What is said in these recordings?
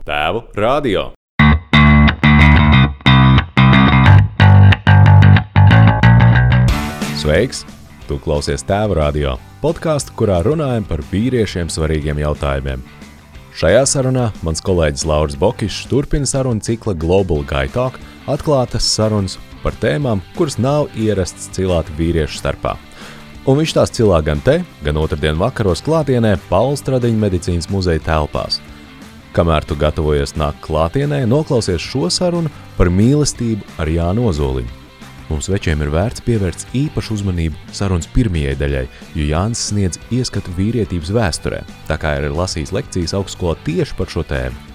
Tēvu radio. Sveiks! Tu klausies Tēvu radio podkāstu, kurā runājam par vīriešiem svarīgiem jautājumiem. Šajā sarunā mans kolēģis Lauris Bokišs turpina sarunu cikla Global Talk, atklātas sarunas par tēmām, kuras nav ierasts cilāt vīriešu starpā. Un viņš tās cilā gan te, gan otrdien vakaros klātienē Pauls Stradiņa medicīnas muzeja telpās. Kamēr tu gatavojies nākt klātienē, noklausies šo sarunu par mīlestību ar Jānu Ozoliņu. Mums večiem ir vērts pievērst īpašu uzmanību sarunas pirmajai daļai, jo Jānis sniedz ieskatu vīrietības vēsturē, tā kā ir lasījis lekcijas augstskolā tieši par šo tēmu.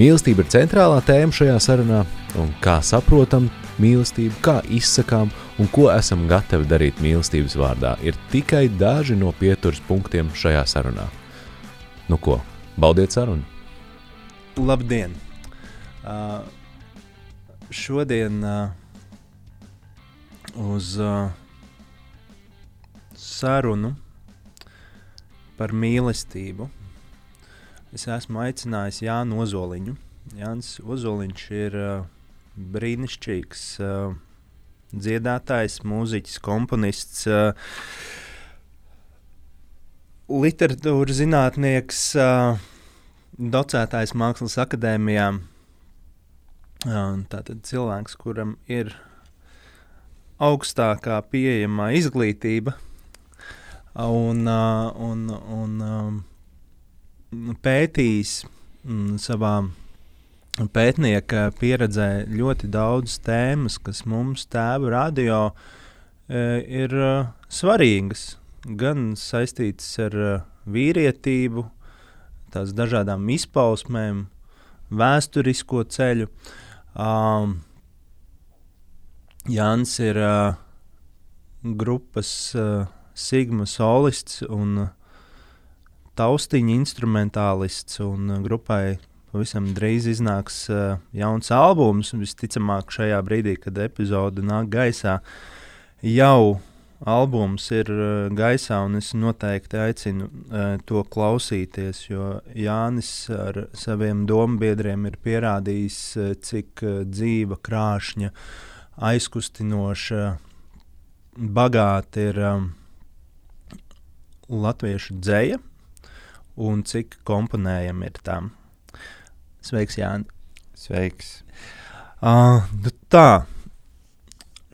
Mīlestība ir centrālā tēma šajā sarunā, un kā saprotam mīlestību, kā izsakām un ko esam gatavi darīt mīlestības vārdā, ir tikai daži no pieturas punktiem šajā sarunā. Nu ko, baudiet sarunu! Labdien! Uh, šodien uh, uz uh, sarunu par mīlestību. Es esmu aicinājis Jānu Ozoliņu. Jānis Ozoliņš ir uh, brīnišķīgs uh, dziedātājs, mūziķis, komponists, uh, literatūras zinātnieks, uh, docētājs Mākslas akadēmijā. Tātad cilvēks, kuram ir augstākā pieejamā izglītība un, un, un pētījis savā pētnieka pieredzē ļoti daudz tēmas, kas mums tēva radio ir svarīgas, gan saistītas ar vīrietību, tās dažādām izpausmēm, vēsturisko ceļu. Um, Jānis ir uh, grupas uh, Sigma solists un uh, taustiņa instrumentālists. Un, uh, grupai pavisam drīz iznāks uh, jauns albums. Visticamāk, šajā brīdī, kad epizode nāk gaisā, jau albums ir uh, gaisā, un es noteikti aicinu uh, to klausīties, jo Jānis ar saviem dombiedriem ir pierādījis, uh, cik dzīva, krāšņa aizkustinoša, bagāta ir latviešu dzēja un cik komponējama ir tam. Sveiks, Jānis! Sveiks! Uh, tā,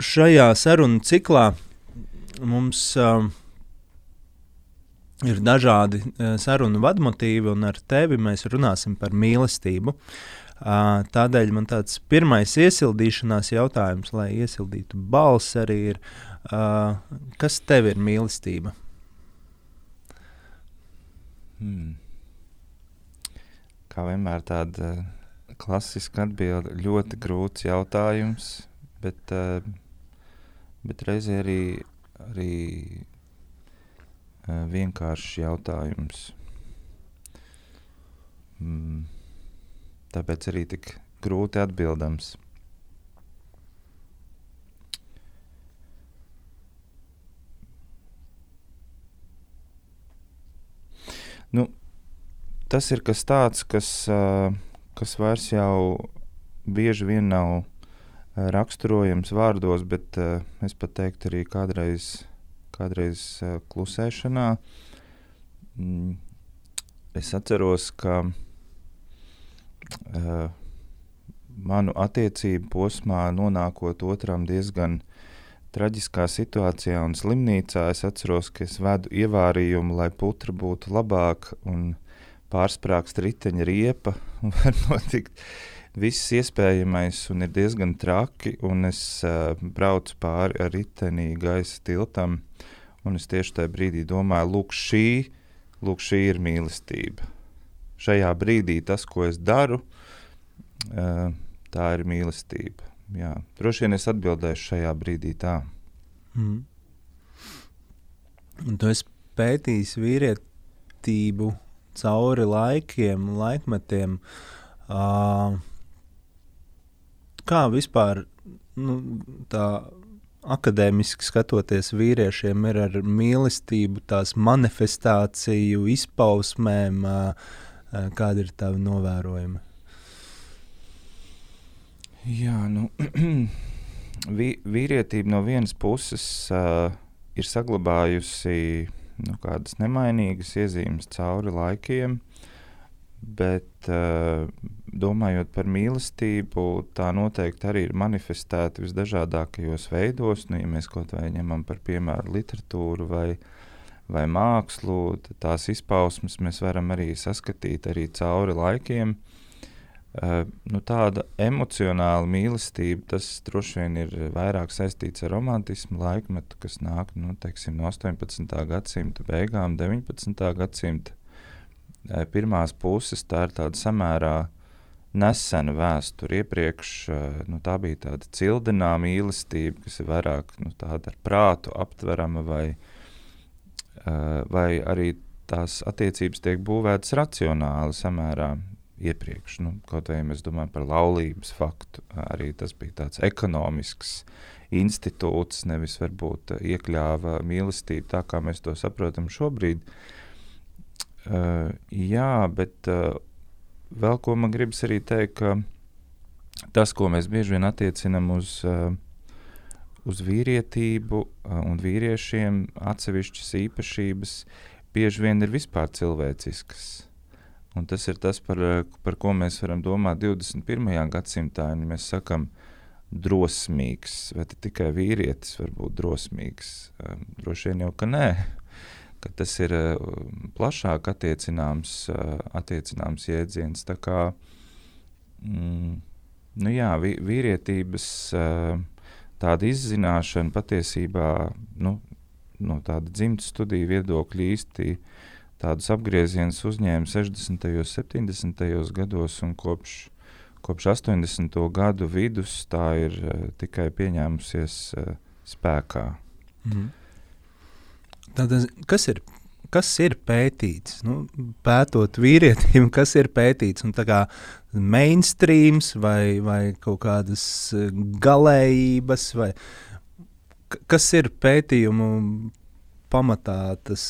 šajā sarunu ciklā mums uh, ir dažādi uh, sarunu vadmotīvi, un ar tevi mēs runāsim par mīlestību. Uh, Tādēļ man tāds pirmais iesildīšanās jautājums, lai iesildītu balss, arī ir, kas tev ir mīlestība? Hmm. Kā vienmēr tāda klasiska atbilde, ļoti grūts jautājums, bet, bet reizē arī, arī vienkāršs jautājums. Hmm tāpēc arī tik grūti atbildams. Nu, tas ir kas tāds, kas, kas vairs jau bieži vien nav raksturojams vārdos, bet es pat teiktu arī kādreiz, kādreiz klusēšanā. Mm, es atceros, ka uh, manu attiecību posmā, nonākot otram diezgan traģiskā situācijā un slimnīcā, es atceros, ka es vedu ievārījumu, lai putra būtu labāka un pārsprāgst riteņa riepa. Var notikt viss iespējamais un ir diezgan traki, es uh, braucu pāri ar riteni gaisa tiltam, un es tieši tajā brīdī domāju, lūk, šī, lūk, šī ir mīlestība šajā brīdī tas, ko es daru, tā ir mīlestība. Jā. Droši vien es atbildēšu šajā brīdī tā. Mm. Un tu esi pētījis vīrietību cauri laikiem, laikmetiem. Uh, kā vispār nu, tā akadēmiski skatoties, vīriešiem ir ar mīlestību, tās manifestāciju, izpausmēm, Kāda ir tava novērojuma? Jā, nu, vīrietība no vienas puses uh, ir saglabājusi nu, kādas nemainīgas iezīmes cauri laikiem, bet uh, domājot par mīlestību, tā noteikti arī ir manifestēta visdažādākajos veidos. Nu, ja mēs kaut vai ņemam par piemēru literatūru vai, vai mākslu, tad tās izpausmes mēs varam arī saskatīt arī cauri laikiem. Uh, nu, tāda emocionāla mīlestība, tas droši vien ir vairāk saistīts ar romantismu laikmetu, kas nāk nu, teiksim, no 18. gadsimta beigām, 19. gadsimta uh, pirmās puses. Tā ir tāda samērā nesena vēsture. Iepriekš uh, nu, tā bija tāda cildināma mīlestība, kas ir vairāk nu, tāda ar prātu aptverama, vai, vai arī tās attiecības tiek būvētas racionāli samērā iepriekš. Nu, kaut vai mēs domājam par laulības faktu, arī tas bija tāds ekonomisks institūts, nevis varbūt iekļāva mīlestību tā, kā mēs to saprotam šobrīd. Uh, jā, bet uh, vēl ko man gribas arī teikt, ka tas, ko mēs bieži vien attiecinam uz, uh, uz vīrietību uh, un vīriešiem, atsevišķas īpašības, bieži vien ir vispār cilvēciskas Un tas ir tas, par, par ko mēs varam domāt 21. gadsimtā. Ja mēs sakām, drosmīgs, vai tikai vīrietis var būt drosmīgs. Um, droši vien jau ka nē, ka tas ir uh, plašāk attiecināms, uh, attiecināms jēdziens. Tā kā mm, nu jā, vī, vīrietības uh, tāda izzināšana patiesībā nu, no tāda dzimta studiju viedokļa īsti tādus apgriezienus uzņēma 60. un 70. gados, un kopš, kopš 80. gadu vidus tā ir uh, tikai pieņēmusies uh, spēkā. Mm. Tātad, kas ir? Kas ir pētīts? Nu, pētot vīrietību, kas ir pētīts? Un tā kā mainstreams vai, vai kaut kādas eh, galējības, vai kas ir pētījumu pamatā tas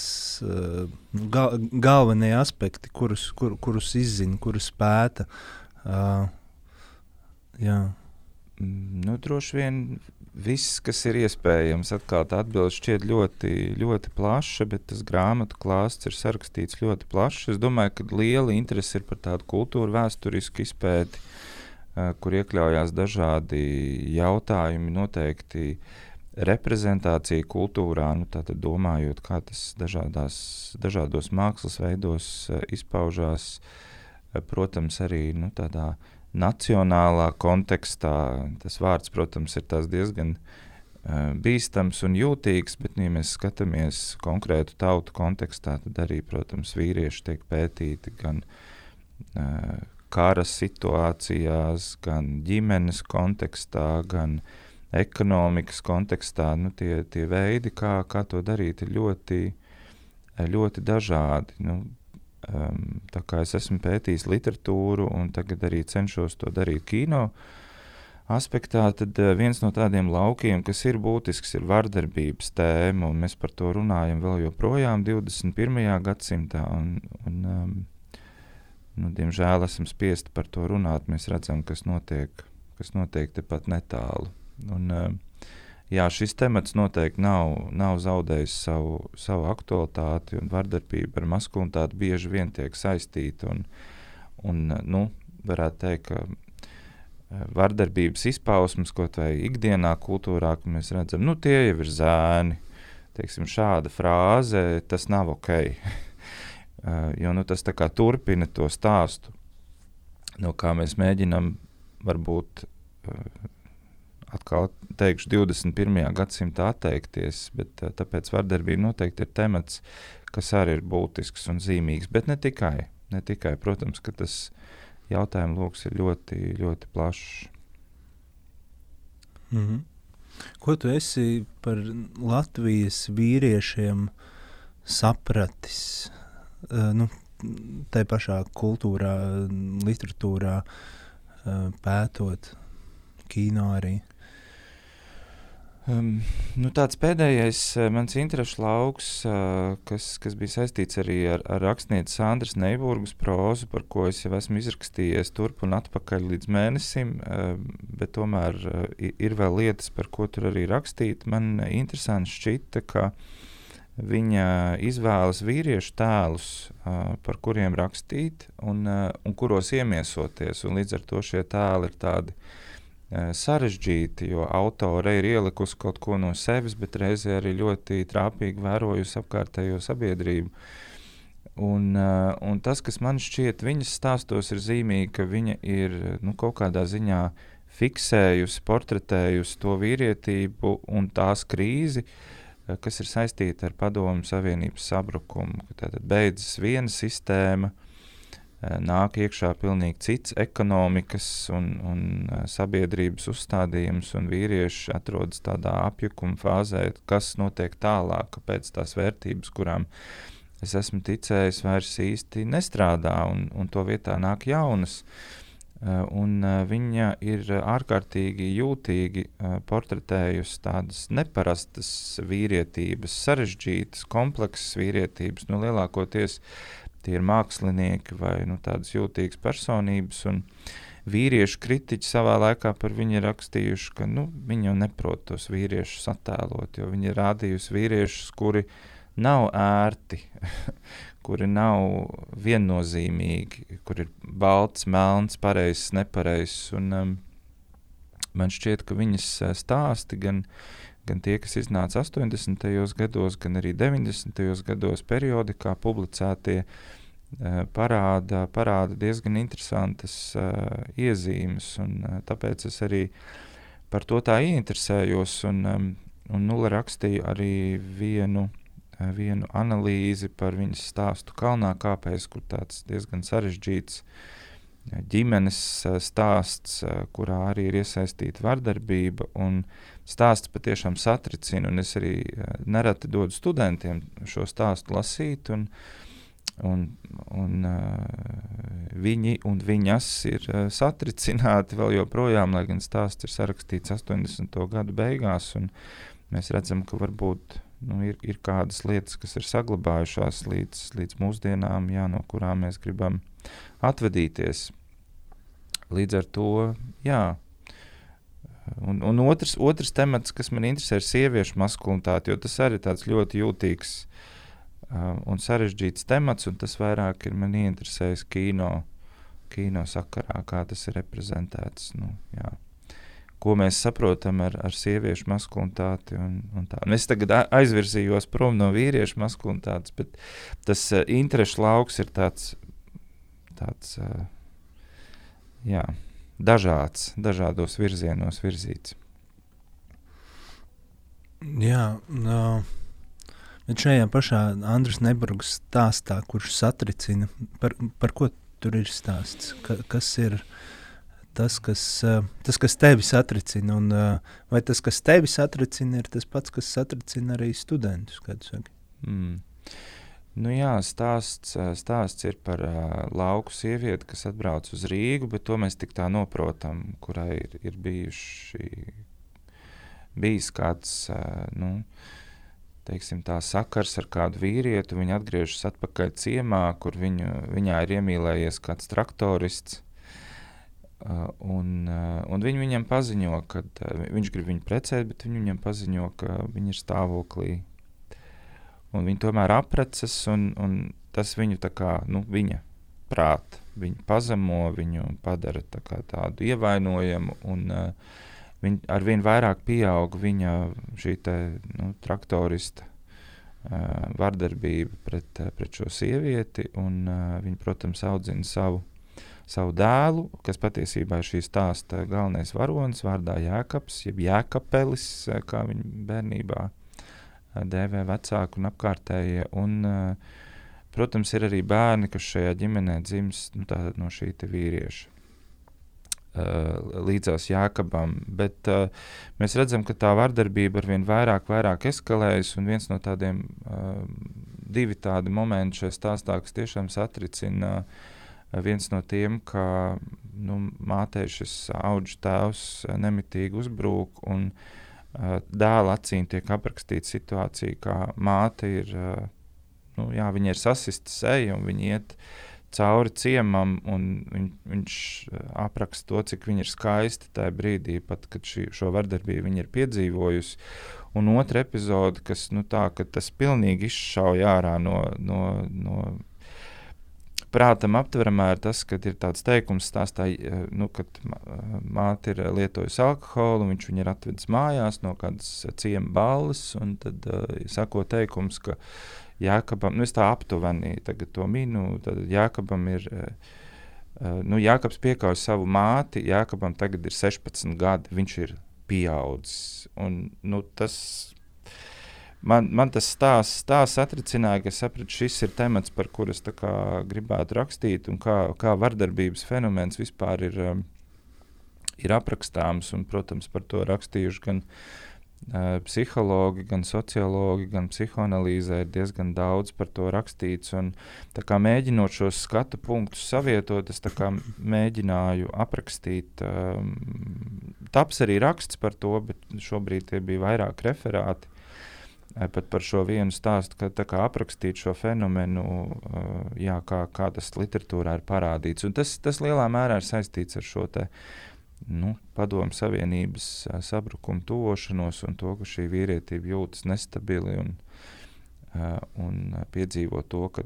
uh, ga, galvenie aspekti, kurus, kur, kurus izzina, kurus pēta. Uh, jā. Mm, nu, droši vien viss, kas ir iespējams. Atkal tā atbilde šķiet ļoti, ļoti plaša, bet tas grāmatu klāsts ir sarakstīts ļoti plaši. Es domāju, ka liela interese ir par tādu kultūru vēsturisku izpēti, kur iekļaujās dažādi jautājumi noteikti. Reprezentācija kultūrā, nu, domājot, kā tas dažādās, dažādos mākslas veidos izpaužās, protams, arī nu, tādā nacionālā kontekstā. Tas vārds, protams, ir diezgan uh, bīstams un jūtīgs, bet, nu, ja mēs skatāmies konkrētu tautu kontekstā, tad arī, protams, vīrieši tiek pētīti gan uh, kara situācijās, gan ģimenes kontekstā, gan ekonomikas kontekstā, nu, tie, tie veidi, kā, kā to darīt, ir ļoti, ļoti dažādi. Nu, um, tā kā es esmu pētījis literatūru un tagad arī cenšos to darīt kino aspektā, tad uh, viens no tādiem laukiem, kas ir būtisks, ir vardarbības tēma, un mēs par to runājam vēl joprojām 21. gadsimtā. Un, un, um, nu, diemžēl esam spiesti par to runāt. Mēs redzam, kas notiek, kas notiek tepat netālu. Un, eh, jā, šis temats noteikti nav, nav zaudējis savu, savu aktualitāti, un vardarbība ar maskulinitāti bieži vien tiek saistīta. Un, un, eh, nu, varētu teikt, ka eh, vardarbības izpausmes, ko tā ikdienā kultūrā, ka mēs redzam, nu, tie jau ir zēni. Teiksim, šāda frāze, tas nav ok. jo nu, tas turpina to stāstu, no kā mēs mēģinām varbūt atkal teikšu, 21. gadsimta atteikties, bet eh, tāpēc vardarbība noteikti ir temats, kas arī ir būtisks un zīmīgs. Bet ne tikai, ne tikai protams, ka tas jautājumu lokus ir ļoti, ļoti plašs. Mm -hmm. Ko tu esi par Latvijas vīriešiem sapratis? Uh, nu, tā pašā kultūrā, literatūrā, uh, pētot, kino arī. Um, nu tāds pēdējais uh, mans interesu lauks, uh, kas, kas bija saistīts arī ar, ar rakstnieci Sandras Neiburgas prózu, par ko es jau esmu izrakstījies turp un atpakaļ līdz mēnesim, uh, bet tomēr uh, ir vēl lietas, par ko tur arī rakstīt. Man interesanti šķita, ka viņa izvēlas vīriešu tēlus, uh, par kuriem rakstīt un, uh, un kuros iemiesoties, un līdz ar to šie tēli ir tādi sarežģīti, jo autore ir ielikusi kaut ko no sevis, bet reizē arī ļoti trāpīgi vērojusi apkārtējo sabiedrību. Un, un tas, kas man šķiet viņas stāstos, ir zīmīgi, ka viņa ir nu, kaut kādā ziņā fiksējusi, portretējusi to vīrietību un tās krīzi, kas ir saistīta ar Padomu Savienības sabrukumu. Tad beidzas viena sistēma, uh, Eh, nāk iekšā pilnīgi cits ekonomikas un, un eh, sabiedrības uzstādījums, un vīrieši atrodas tādā apjukuma fāzē, kas notiek tālāk, kāpēc tās vērtības, kurām es esmu ticējis, vairs īsti nestrādā, un, un to vietā nāk jaunas. Eh, un viņa ir ārkārtīgi jūtīgi portretējusi tādas neparastas vīrietības, sarežģītas, kompleksas vīrietības, nu, lielākoties tie ir mākslinieki vai nu, tādas jūtīgas personības. Vīriešu kritiķi savā laikā par viņu ir rakstījuši, ka nu, viņi jau neprot tos vīriešus attēlot, jo viņi ir rādījusi vīriešus, kuri nav ērti, kuri nav viennozīmīgi, kur ir balts, melns, pareizs, nepareizs. Un, um, man šķiet, ka viņas uh, stāsti gan, gan tie, kas iznāca 80. gados, gan arī 90. gados periodikā publicētie, parāda, parāda diezgan interesantas uh, iezīmes. Un, uh, tāpēc es arī par to tā ieinteresējos. Un, um, un Nulle rakstīja arī vienu, uh, vienu analīzi par viņas stāstu Kalnā kāpēs, kur tāds diezgan sarežģīts uh, ģimenes uh, stāsts, uh, kurā arī ir iesaistīta vardarbība. Stāsts patiešām satricina, un es arī uh, nereti dodu studentiem šo stāstu lasīt. Un, uh, Un, un, uh, viņi un viņas ir uh, satricināti vēl joprojām, lai gan stāsts ir sarakstīts 80. gadu beigās. Mēs redzam, ka varbūt nu, ir, ir kādas lietas, kas ir saglabājušās līdz, līdz mūsdienām, jā, no kurām mēs gribam atvadīties. Līdz ar to, jā. Un, un otrs, otrs temats, kas man interesē, ir sieviešu maskulinitāte, jo tas arī ir ļoti jūtīgs un sarežģīts temats, un tas vairāk ir man interesējis kino, kino sakarā, kā tas ir reprezentēts. Nu, jā. Ko mēs saprotam ar, ar sieviešu maskulinitāti. Un, un tā. un es tagad aizvirzījos prom no vīriešu maskulinitātes, bet tas uh, interešu lauks ir tāds, tāds uh, jā, dažāds, dažādos virzienos virzīts. Jā, no, Bet šajā pašā Andrēs Neburgas stāstā, kurš satricina, par, par ko tur ir stāsts? Ka, kas ir tas, kas, tas, kas tevi satricina? Un, vai tas, kas tevi satricina, ir tas pats, kas satricina arī studentus? Mm. Nu jā, stāsts, stāsts ir par uh, lauku sievieti, kas atbrauc uz Rīgu, bet to mēs tik tā noprotam, kurai ir, ir bijuši, bijis kāds. Uh, nu, uh, teiksim, tā sakars ar kādu vīrieti, viņa atgriežas atpakaļ ciemā, kur viņu, viņā ir iemīlējies kāds traktorists. Un, un viņi viņam paziņo, ka viņš grib viņu precēt, bet viņi viņam paziņo, ka viņa ir stāvoklī. Un viņi tomēr apprecas, un, un tas viņu tā kā, nu, viņa prāt, viņu pazemo, viņu padara tā kā tādu ievainojamu, un uh, viņ, ar vien vairāk pieaug viņa šī te, nu, traktorista uh, vardarbība pret, uh, pret šo sievieti. Un, uh, viņa, protams, audzina savu, savu dēlu, kas patiesībā ir šī stāsta galvenais varonis, vārdā Jēkabs, jeb Jēkapelis, uh, kā viņa bērnībā uh, dēvē vecāki un apkārtējie. Un, uh, protams, ir arī bērni, kas šajā ģimenē dzimst nu, no šī vīrieša. Uh, līdzās Jākabam. Bet uh, mēs redzam, ka tā vardarbība ar vien vairāk, vairāk eskalējas, un viens no tādiem uh, divi tādi momenti šajā stāstā, kas tiešām satricina, uh, viens no tiem, ka nu, mātei šis auģu tēvs nemitīgi uzbrūk, un uh, dēla acīm tiek aprakstīta situācija, kā māte ir, uh, nu, jā, viņa ir sasista seja un viņa iet cauri ciemam, un viņ, viņš apraksta to, cik viņa ir skaista tajā brīdī, pat kad šī, šo vardarbību viņa ir piedzīvojusi. Un otra epizode, kas nu, tā, tas pilnīgi izšauja ārā no, no, no prātam aptveramā ir tas, ka ir tāds teikums, stāstā, nu, kad māte ir lietojusi alkoholu, viņš viņu ir atvedis mājās no kādas ciema balles, un tad uh, sako teikums, ka Jākabam, nu es tā aptuveni to minu, tad Jākabam ir, uh, nu, Jākabs piekauj savu māti, Jākabam tagad ir 16 gadi, viņš ir pieaudzis, un nu, tas man, man tas stāsts tā satricināja, ka sapratu, šis ir temats, par kuru es gribētu rakstīt, un kā, kā vardarbības fenomens vispār ir, um, ir aprakstāms. Un, protams, par to rakstījuši gan psihologi, gan sociologi, gan psihoanalīzē ir diezgan daudz par to rakstīts. Un, mēģinot šos skatu punktus savietot, es mēģināju aprakstīt. Um, taps arī raksts par to, bet šobrīd tie bija vairāk referāti pat par šo vienu stāstu, ka kā, aprakstīt šo fenomenu, jā, kā, kā tas literatūrā ir parādīts. Un tas, tas lielā mērā ir saistīts ar šo te, nu, padomu savienības sabrukumu tuvošanos un to, ka šī vīrietība jūtas nestabili un, un piedzīvo to, ka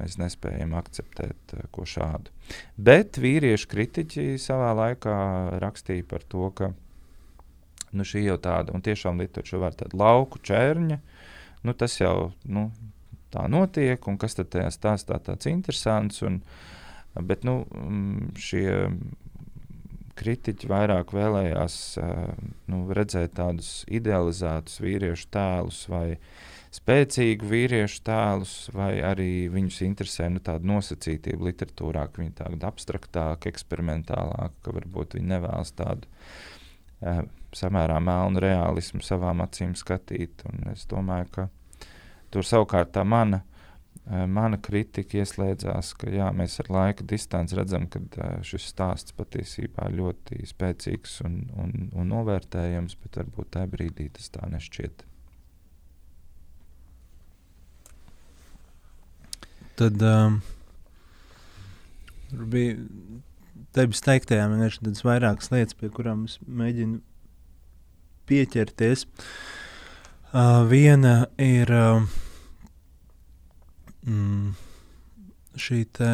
mēs nespējam akceptēt ko šādu. Bet vīriešu kritiķi savā laikā rakstīja par to, ka nu, šī jau tāda, un tiešām literatūra var tāda lauku čērņa, nu, tas jau nu, tā notiek, un kas tad tajā stāstā tāds interesants, un, bet nu, šie kritiķi vairāk vēlējās nu, redzēt tādus idealizētus vīriešu tēlus vai spēcīgu vīriešu tēlus, vai arī viņus interesē nu, tāda nosacītība literatūrā, ka viņi tāda abstraktāka, eksperimentālāka, ka varbūt viņi nevēlas tādu uh, samērā melnu realismu savām acīm skatīt. Un es domāju, ka tur savukārt tā mana, mana kritika ieslēdzās, ka jā, mēs ar laika distanci redzam, ka eh, šis stāsts patiesībā ļoti spēcīgs un, un, un novērtējams, bet varbūt tajā brīdī tas tā nešķiet. Tad um, bija tevis teiktajā, man ir tādas vairākas lietas, pie kurām es mēģinu pieķerties. Uh, viena ir uh, mm, šī te.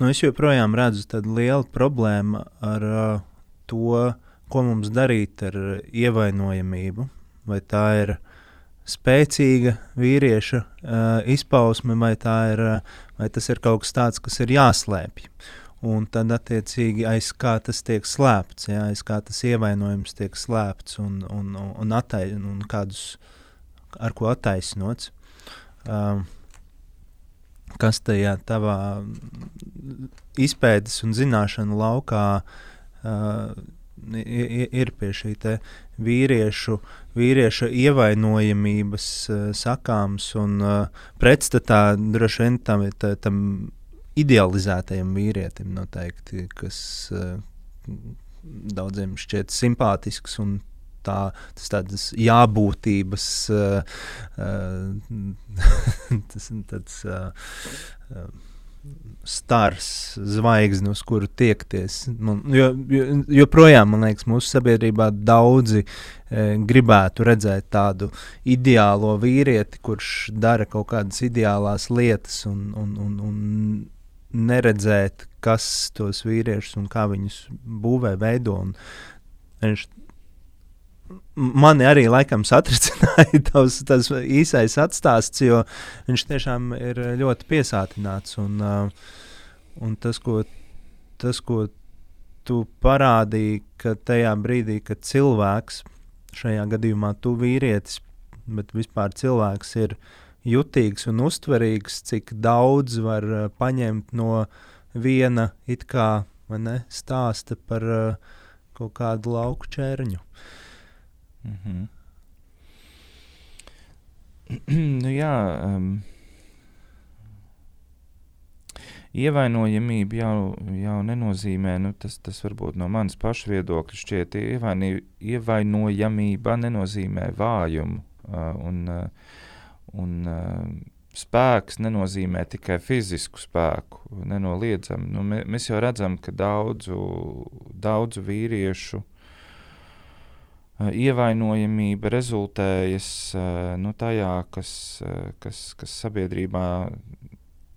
Nu, es joprojām redzu tādu lielu problēmu ar uh, to, ko mums darīt ar ievainojamību. Vai tā ir spēcīga vīrieša uh, izpausme, vai, ir, uh, vai tas ir kaut kas tāds, kas ir jāslēpj. Un tad, attiecīgi, aiz kā tas tiek slēpts, ja, aiz kā tas ievainojums tiek slēpts un, un, un, un, attai, un kādus, ar ko attaisnots. Um, kas tajā tavā izpētes un zināšanu laukā uh, ir pie šī vīriešu, vīrieša ievainojamības uh, sakāms un uh, pretstatā droši vien tam, tam idealizētajam vīrietim, noteikti, kas uh, daudziem šķiet simpātisks un tā, tas tādas jābūtības, uh, uh, tas tāds. Uh, stars, zvaigzne, uz kuru tiekties. Man, jo, jo, joprojām, man liekas, mūsu sabiedrībā daudzi e, gribētu redzēt tādu ideālo vīrieti, kurš dara kaut kādas ideālās lietas un, un, un, un neredzēt, kas tos vīriešus un kā viņus būvē, veido. Viņš mani arī laikam satricināja tavs, tas īsais atstāsts, jo viņš tiešām ir ļoti piesātināts. Un, uh, un tas, ko, tas, ko tu parādīji, ka tajā brīdī, kad cilvēks, šajā gadījumā tu vīrietis, bet vispār cilvēks ir uh, jutīgs un uztverīgs, cik daudz var uh, paņemt no viena it kā ne, stāsta par uh, kaut kādu lauku čērņu. Mm -hmm. nu, jā, um, ievainojamība jau, jau nenozīmē, nu, tas, tas varbūt no manas paša viedokļa šķiet, ievaini, ievainojamība nenozīmē vājumu. Uh, un, uh, un, uh, spēks nenozīmē tikai fizisku spēku, nenoliedzami. Nu, mē, mēs jau redzam, ka daudzu, daudzu vīriešu uh, ievainojamība rezultējas uh, nu, tajā, kas, uh, kas, kas sabiedrībā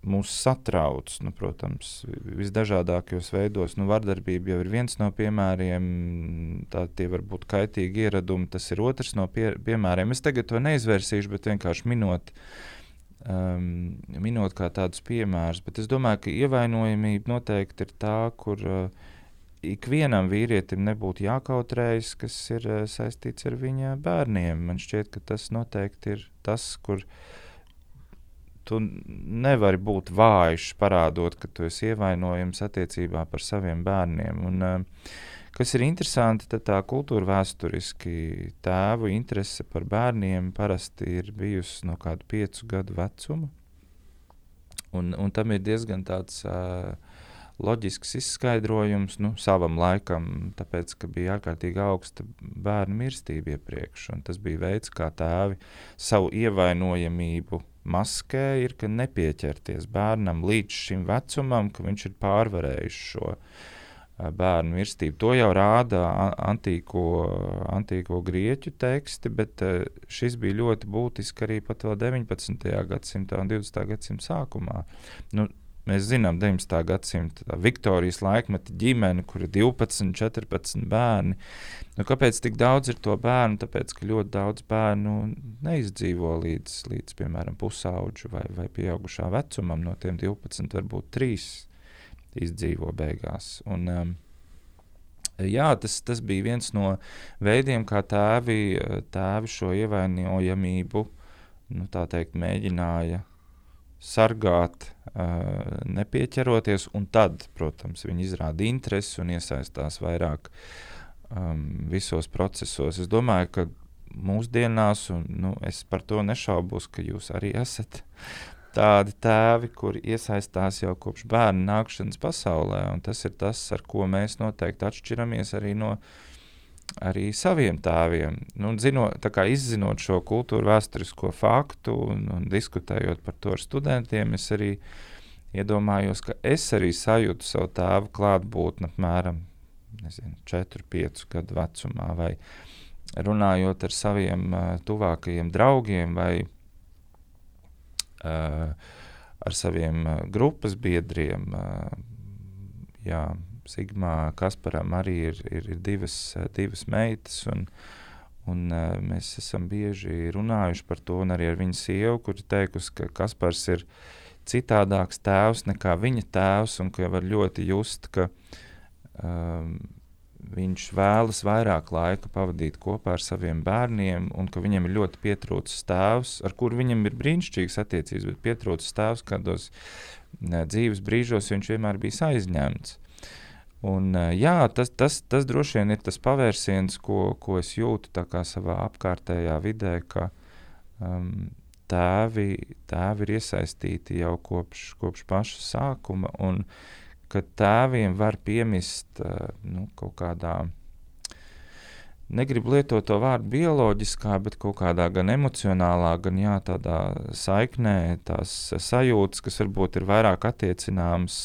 mūs satrauc. Nu, protams, visdažādākajos veidos. Nu, vardarbība jau ir viens no piemēriem, tā tie var būt kaitīgi ieradumi. Tas ir otrs no pie, piemēriem. Es tagad to neizvērsīšu, bet vienkārši minot um, minot kā tādus piemērus. Bet es domāju, ka ievainojamība noteikti ir tā, kur uh, ikvienam vīrietim nebūtu jākautrējas, kas ir uh, saistīts ar viņa bērniem. Man šķiet, ka tas noteikti ir tas, kur tu nevari būt vājš, parādot, ka tu esi ievainojams attiecībā par saviem bērniem. Un, uh, Kas ir interesanti, tad tā kultūra vēsturiski tēvu interese par bērniem parasti ir bijusi no kāda piecu gadu vecuma. Un, un tam ir diezgan tāds uh, loģisks izskaidrojums nu, savam laikam, tāpēc, ka bija ārkārtīgi augsta bērnu mirstība iepriekš. Tas bija veids, kā tēvi savu ievainojamību maskēja, ir, nepieķerties bērnam līdz šim vecumam, ka viņš ir pārvarējis šo bērnu mirstību. To jau rāda antīko, antīko grieķu teksti, bet šis bija ļoti būtiski arī pat vēl 19. gadsimtā un 20. gadsimta sākumā. Nu, Mēs zinām, 19. gadsimta Viktorijas laikmeta ģimene, kur ir 12, 14 bērni. Nu, kāpēc tik daudz ir to bērnu? Tāpēc, ka ļoti daudz bērnu neizdzīvo līdz, līdz piemēram, pusauģu vai, vai pieaugušā vecumam. No tiem 12, varbūt 3 izdzīvo beigās. Un, um, jā, tas, tas bija viens no veidiem, kā tēvi, tēvi šo ievainojamību nu, teikt, mēģināja sargāt, uh, nepieķeroties. Tad, protams, viņi izrāda interesi un iesaistās vairāk um, visos procesos. Es domāju, ka mūsdienās, un nu, es par to nešaubos, ka jūs arī esat tādi tēvi, kuri iesaistās jau kopš bērna nākšanas pasaulē. Tas ir tas, ar ko mēs noteikti atšķiramies arī no arī saviem tēviem. Nu, zinot, izzinot šo kultūru vēsturisko faktu un, un diskutējot par to ar studentiem, es arī iedomājos, ka es arī sajūtu savu tēvu klātbūtni apmēram nezinu, 4, 5 gadu vecumā, vai runājot ar saviem uh, tuvākajiem draugiem vai Eh, ar saviem eh, grupas biedriem. Eh, jā, Sigmā Kasparam arī ir, ir, ir divas, divas meitas, un, un mēs esam bieži runājuši par to, un arī ar viņas sievu, kur ir teikusi, ka Kaspars ir citādāks tēvs nekā viņa tēvs, un ka var ļoti just, ka um, viņš vēlas vairāk laika pavadīt kopā ar saviem bērniem, un ka viņam ir ļoti pietrūcis tēvs, ar kuru viņam ir brīnišķīgas attiecības, bet pietrūcis tēvs kādos ne, dzīves brīžos, viņš vienmēr bija aizņemts. Un, jā, tas, tas, tas droši vien ir tas pavērsiens, ko, ko es jūtu savā apkārtējā vidē, ka um, tēvi, tēvi ir iesaistīti jau kopš, kopš paša sākuma. Un, uh, ka tēviem var piemist nu, kaut kādā. Negribu lietot to vārdu bioloģiskā, bet kaut kādā gan emocionālā, gan jā, tādā saiknē, tās sajūtas, kas varbūt ir vairāk attiecināmas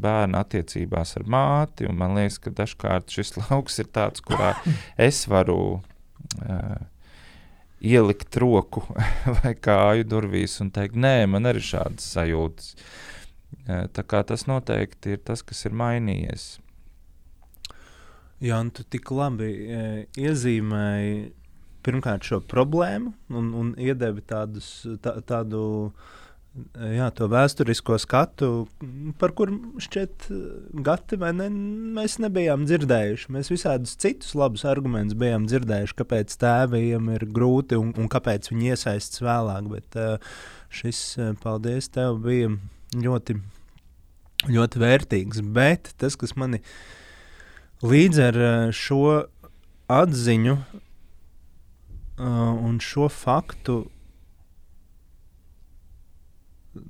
bērna attiecībās ar māti. Man liekas, ka dažkārt šis lauks ir tāds, kurā es varu uh, ielikt roku vai kāju durvīs un teikt, nē, man arī šādas sajūtas. Tā kā tas noteikti ir tas, kas ir mainījies. Jā, un tu tik labi e, iezīmēji pirmkārt šo problēmu un, un iedevi tādus, tā, tādu jā, vēsturisko skatu, par kuru šķiet gati vai ne, mēs nebijām dzirdējuši. Mēs visādus citus labus argumentus bijām dzirdējuši, kāpēc tēviem ir grūti un, un kāpēc viņi iesaistas vēlāk. Bet šis, paldies tev, bija ļoti, ļoti vērtīgs. Bet tas, kas mani līdz ar eh, šo atziņu uh, un šo faktu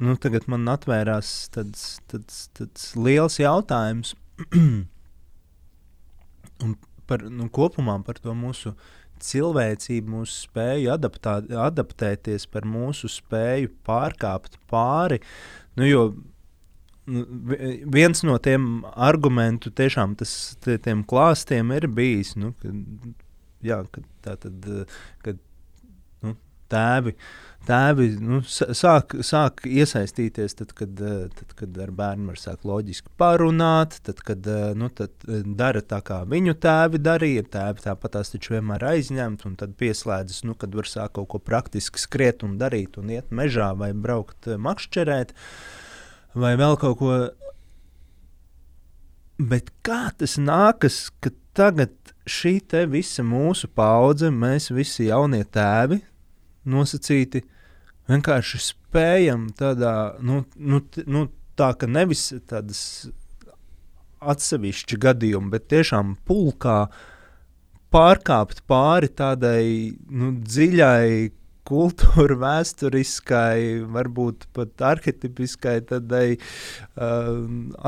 nu, tagad man atvērās tāds, tāds, tāds liels jautājums par, nu, kopumā par to mūsu cilvēcību, mūsu spēju adaptā, adaptēties, par mūsu spēju pārkāpt pāri. Nu, jo viens no tiem argumentiem, tiešām tas, tiem klāstiem ir bijis, nu, ka, jā, ka tā tad, kad nu, tēvi uh, tēvi nu, sāk, sāk iesaistīties, tad kad, tad, kad ar bērnu var sākt loģiski parunāt, tad, kad nu, tad eh, dara tā, kā viņu tēvi darīja. Tēvi tāpat tās taču vienmēr aizņemt, un tad pieslēdzas, nu, kad var sākt kaut ko praktiski skriet un darīt, un iet mežā vai braukt makšķerēt, vai vēl kaut ko. Bet kā tas nākas, ka tagad šī visa mūsu paudze, mēs visi jaunie tēvi, nosacīti. Vienkārši spējam tādā, nu, nu, nu, tā ka nevis tādas atsevišķi gadījumi, bet tiešām pulkā pārkāpt pāri tādai nu, dziļai kultūra, vēsturiskai, varbūt pat arhitepiskai tādai uh,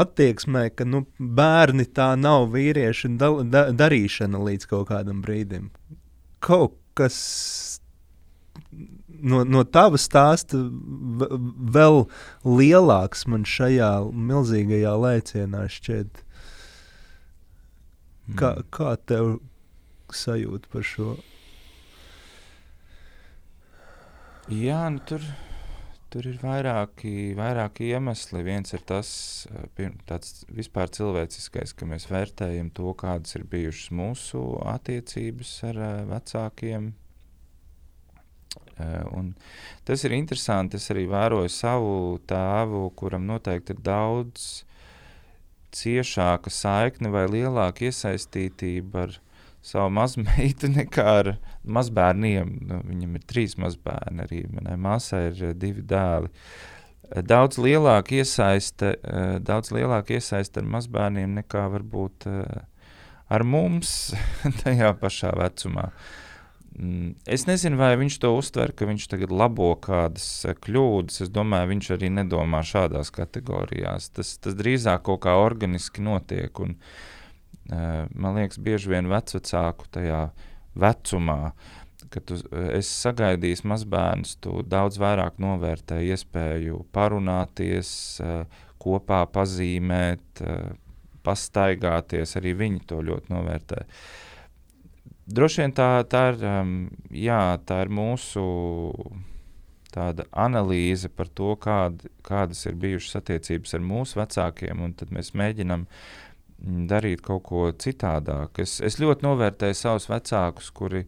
attieksmei, ka nu, bērni tā nav vīrieši da, da, darīšana līdz kaut kādam brīdim. Kaut kas no, no tava stāsta vēl lielāks man šajā milzīgajā lēcienā šķiet. Kā, mm. kā tev sajūt par šo? Jā, nu tur, tur ir vairāki, vairāki iemesli. Viens ir tas tāds vispār cilvēciskais, ka mēs vērtējam to, kādas ir bijušas mūsu attiecības ar vecākiem, un tas ir interesanti. Es arī vēroju savu tēvu, kuram noteikti ir daudz ciešāka saikne vai lielāka iesaistītība ar savu mazmeitu nekā ar mazbērniem. Nu, viņam ir trīs mazbērni, arī manai māsai ir eh, divi dēli. Eh, daudz lielāka iesaiste, daudz lielāka iesaiste ar mazbērniem nekā varbūt ar mums tajā pašā vecumā. Mm, es nezinu, vai viņš to uztver, ka viņš tagad labo kādas eh, kļūdas. Es domāju, viņš arī nedomā šādās kategorijās. Tas, tas drīzāk kaut kā organiski notiek. Un, uh, man liekas, bieži vien vecāku tajā vecumā, kad tu esi sagaidījis mazbērnus, tu daudz vairāk novērtē iespēju parunāties, uh, kopā pazīmēt, uh, pastaigāties. Arī viņi to ļoti novērtē. Uh, Droši vien tā, tā, ir, um, jā, tā ir mūsu tāda analīze par to, kād, kādas ir bijušas attiecības ar mūsu vecākiem, un tad mēs mēģinam mm, darīt kaut ko citādāk. Es, es ļoti novērtēju savus vecākus, kuri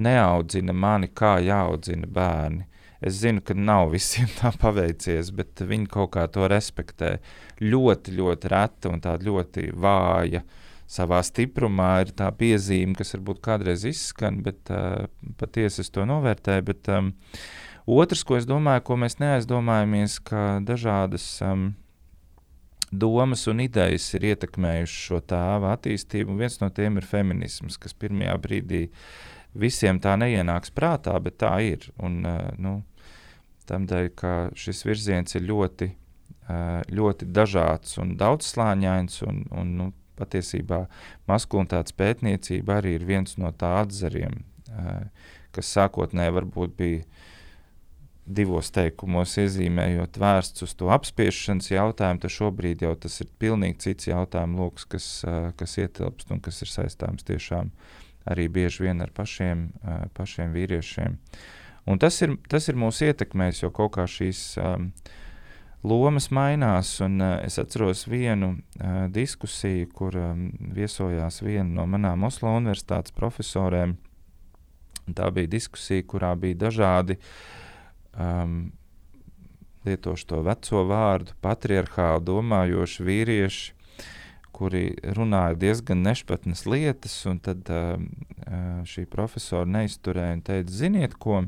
neaudzina mani, kā jāaudzina bērni. Es zinu, ka nav visiem tā paveicies, bet viņi kaut kā to respektē. Ļoti, ļoti reta un tāda ļoti vāja savā stiprumā ir tā piezīme, kas varbūt kādreiz izskan, bet uh, patiesi es to novērtēju. Bet, um, otrs, ko es domāju, ko mēs neaizdomājamies, ka dažādas um, domas un idejas ir ietekmējušas šo tēva attīstību, viens no tiem ir feminisms, kas pirmajā brīdī visiem tā neienāks prātā, bet tā ir. Un, uh, nu, Tādēļ, ka šis virziens ir ļoti, uh, ļoti dažāds un daudzslāņains, un, un nu, patiesībā maskulinitātes pētniecība arī ir viens no tā atzariem, kas sākotnēji varbūt bija divos teikumos iezīmējot vērsts uz to apspiešanas jautājumu, tad šobrīd jau tas ir pilnīgi cits jautājumu lokus, kas, kas ietilpst un kas ir saistāms tiešām arī bieži vien ar pašiem, pašiem vīriešiem. Un tas ir, tas ir mūsu ietekmējis, jo kaut kā šīs um, lomas mainās. Un, uh, es atceros vienu uh, diskusiju, kur um, viesojās viena no manām Oslo Universitātes profesoriem. Tā bija diskusija, kurā bija dažādi, um, lietošu to veco vārdu, patriarchāli domājoši vīrieši, kuri runāja diezgan nešpatnas lietas. Tad um, uh, šī profesora neizturēja un teica, ziniet, ko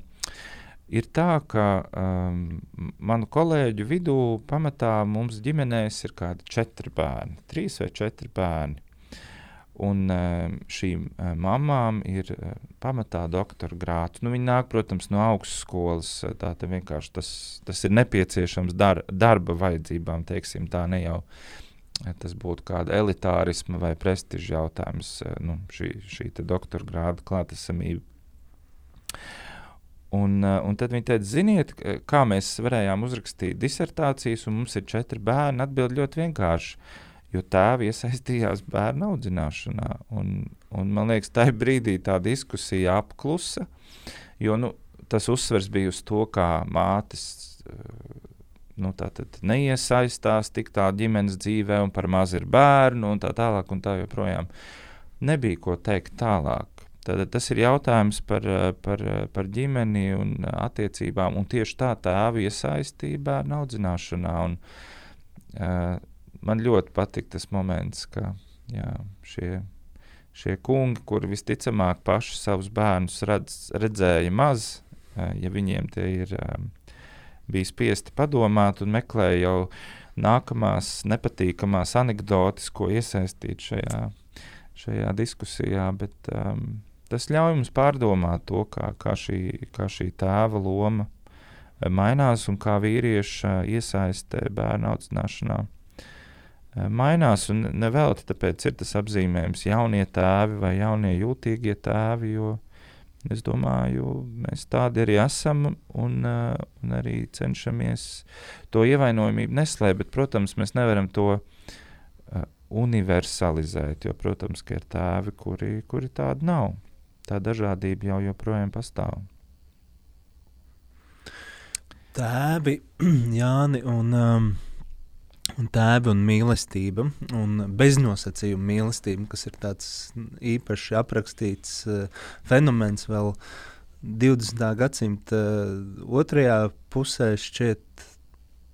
ir tā, ka um, manu kolēģu vidū pamatā mums ģimenēs ir kādi četri bērni, trīs vai četri bērni. Un šīm mamām ir pamatā doktora grāts. Nu, viņi nāk, protams, no augstskolas. Tā vienkārši tas, tas ir nepieciešams dar, darba vajadzībām, teiksim, tā ne jau tas būtu kāda elitārisma vai prestiža jautājums, nu, šī, šī doktora grāda klātesamība. Un, un tad viņi teica, ziniet, kā mēs varējām uzrakstīt disertācijas, un mums ir četri bērni. Atbild ļoti vienkārši. Uh, jo tēvi iesaistījās bērnu audzināšanā. Un, un man liekas, tajā brīdī tā diskusija apklusa, jo nu, tas uzsvers bija uz to, kā mātes eh, nu, neiesaistās tik tā ģimenes dzīvē, un par maz ir bērnu, un tā tālāk, un tā joprojām. Nebija ko teikt tālāk. Tad, tas ir jautājums par, par, par ģimeni un attiecībām, un tieši tā tēva iesaistīja bērnu audzināšanā. Un, uh, man ļoti patīk tas moments, ka jā, šie, šie kungi, kuri visticamāk paši savus bērnus redz, redzēja maz, ja viņiem tie ir bija spiesti padomāt un meklēja jau nākamās nepatīkamās anekdotas, ko iesaistīt šajā, šajā diskusijā, bet um, tas ļauj mums pārdomāt to, kā, kā, šī, kā šī tēva loma mainās un kā vīrieša iesaistē bērnu audzināšanā. Eh, mainās. Un nevelti tāpēc ir tas apzīmējums jaunie tēvi vai jaunie jūtīgie tēvi, jo es domāju, mēs tādi arī esam un, uh, un arī cenšamies to ievainojamību neslēpt, bet, protams, mēs nevaram to uh, universalizēt, jo, protams, ka ir tēvi, kuri, kuri tādi nav. Tā dažādība jau joprojām pastāv. Tēvi, Jāni, un um, un tēva un mīlestība, un beznosacījuma mīlestība, kas ir tāds īpaši aprakstīts uh, fenomens vēl 20. gadsimta uh, otrajā pusē šķiet.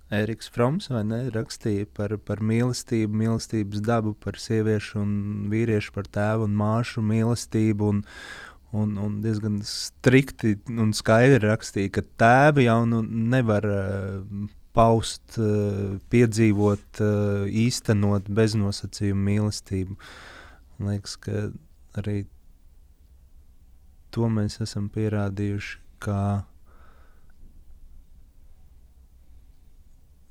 Eriks Froms ne, rakstīja par, par mīlestību, mīlestības dabu, par sieviešu un vīriešu, par tēvu un māšu mīlestību. Un, un, un diezgan strikti un skaidri rakstīja, ka tēvi jau nu nevar uh, paust, eh, piedzīvot, eh, īstenot beznosacījumu mīlestību. Man liekas, ka arī to mēs esam pierādījuši kā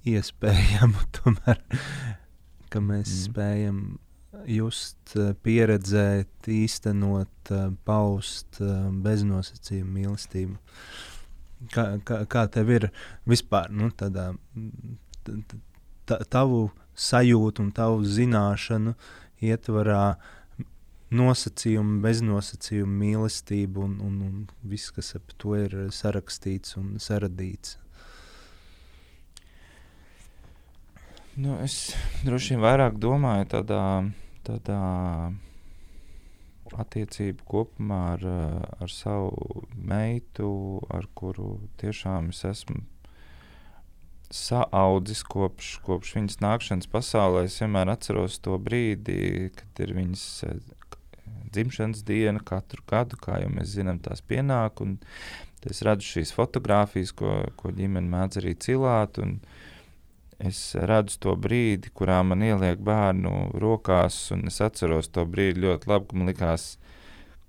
iespējamu, tomēr, ka mēs mm. spējam just, eh, pieredzēt, īstenot, paust beznosacījumu mīlestību. Kā, kā, kā tev ir vispār nu, tādā, tā, tavu sajūtu un tavu zināšanu ietvarā nosacījumu, beznosacījumu mīlestību un, un, un viss, kas ap to ir sarakstīts un saradīts? Nu, es droši vien vairāk domāju tādā, tādā attiecību kopumā ar, eh, ar savu meitu, ar kuru tiešām es esmu saaudzis kopš, kopš viņas nākšanas pasaulē. Es vienmēr atceros to brīdi, kad ir viņas eh, dzimšanas diena katru gadu, kā jau mēs zinām, tās pienāk. Es redzu šīs fotogrāfijas, ko, ko ģimene mēdz arī cilāt. Un, uh, es redzu to brīdi, kurā man ieliek bērnu rokās, un es atceros to brīdi ļoti labi, ka man likās,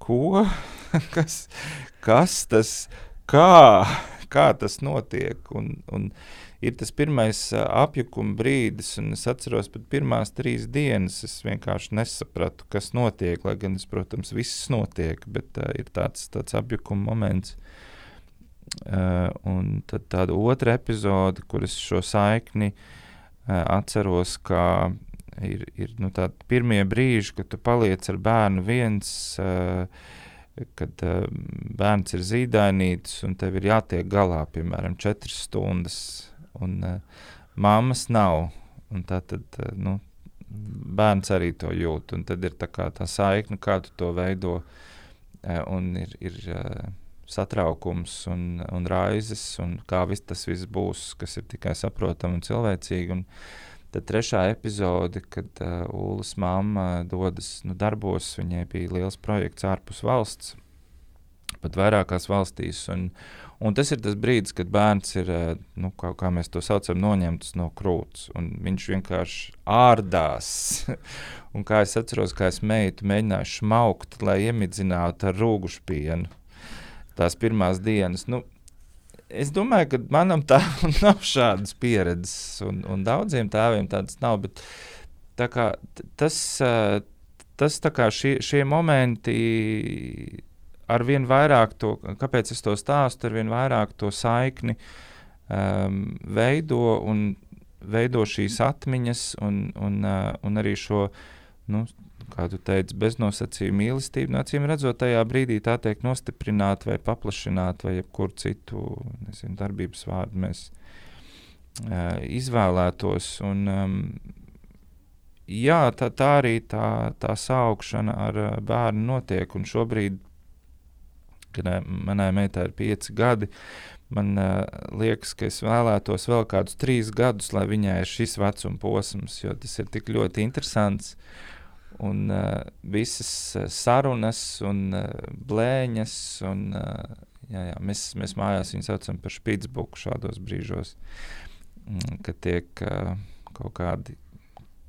ko? kas, kas tas, kā, kā tas notiek? Un, un ir tas pirmais apjukuma brīdis, un es atceros pat pirmās trīs dienas, es vienkārši nesapratu, kas notiek, lai gan es, protams, viss notiek, bet uh, ir tāds, tāds apjukuma moments. Uh, un tad tāda otra epizode, kuras šo saikni uh, atceros, ka ir, ir nu, pirmie brīži, kad tu paliec ar bērnu viens, uh, kad uh, bērns ir zīdainītis un tev ir jātiek galā, piemēram, četras stundas, un uh, mammas nav. Un tā tad uh, nu, bērns arī to jūt, un tad ir tā, tā saikne, kā tu to veido. Uh, un ir, ir uh, satraukums un, un raizes, un kā vis tas viss būs, kas ir tikai saprotami un cilvēcīgi. Un tad trešā epizode, kad uh, Ulas mamma dodas nu, darbos, viņai bija liels projekts ārpus valsts, pat vairākās valstīs. Un, Un tas ir tas brīdis, kad bērns ir, nu, kā, kā mēs to saucam, noņemts no krūts. Viņš vienkārši ārdās. un kā es atceros, kā es meitu mēģināju šmaukt, lai iemidzinātu ar rūgušu pienu. Tās pirmās dienas. Nu, es domāju, ka manam tēvam nav šādas pieredzes, un, un daudziem tēviem tādas nav. Bet, tā kā, tas, tas kā šie, šie momenti ar vien vairāk to, kāpēc es to stāstu, ar vien vairāk to saikni um, veido un veido šīs atmiņas un, un, uh, un arī šo, nu, kā tu teici, beznosacījumu mīlestību. No acīm redzot, tajā brīdī tā teikt, nostiprināt vai paplašināt vai jebkuru citu nezinu, darbības vārdu mēs uh, izvēlētos. Un, um, jā, tā, tā arī tā, tā saukšana ar uh, bērnu notiek. Un šobrīd kad manai meitai ir pieci gadi. Man uh, liekas, ka es vēlētos vēl kādus trīs gadus, lai viņai ir šis vecuma posms, jo tas ir tik ļoti interesants. Un uh, visas sarunas, un uh, blēņas, un uh, jā, jā, mēs, mēs mājās viņu saucam par spīdzbuku šādos brīžos, mm, kad tiek uh, kaut, kādi,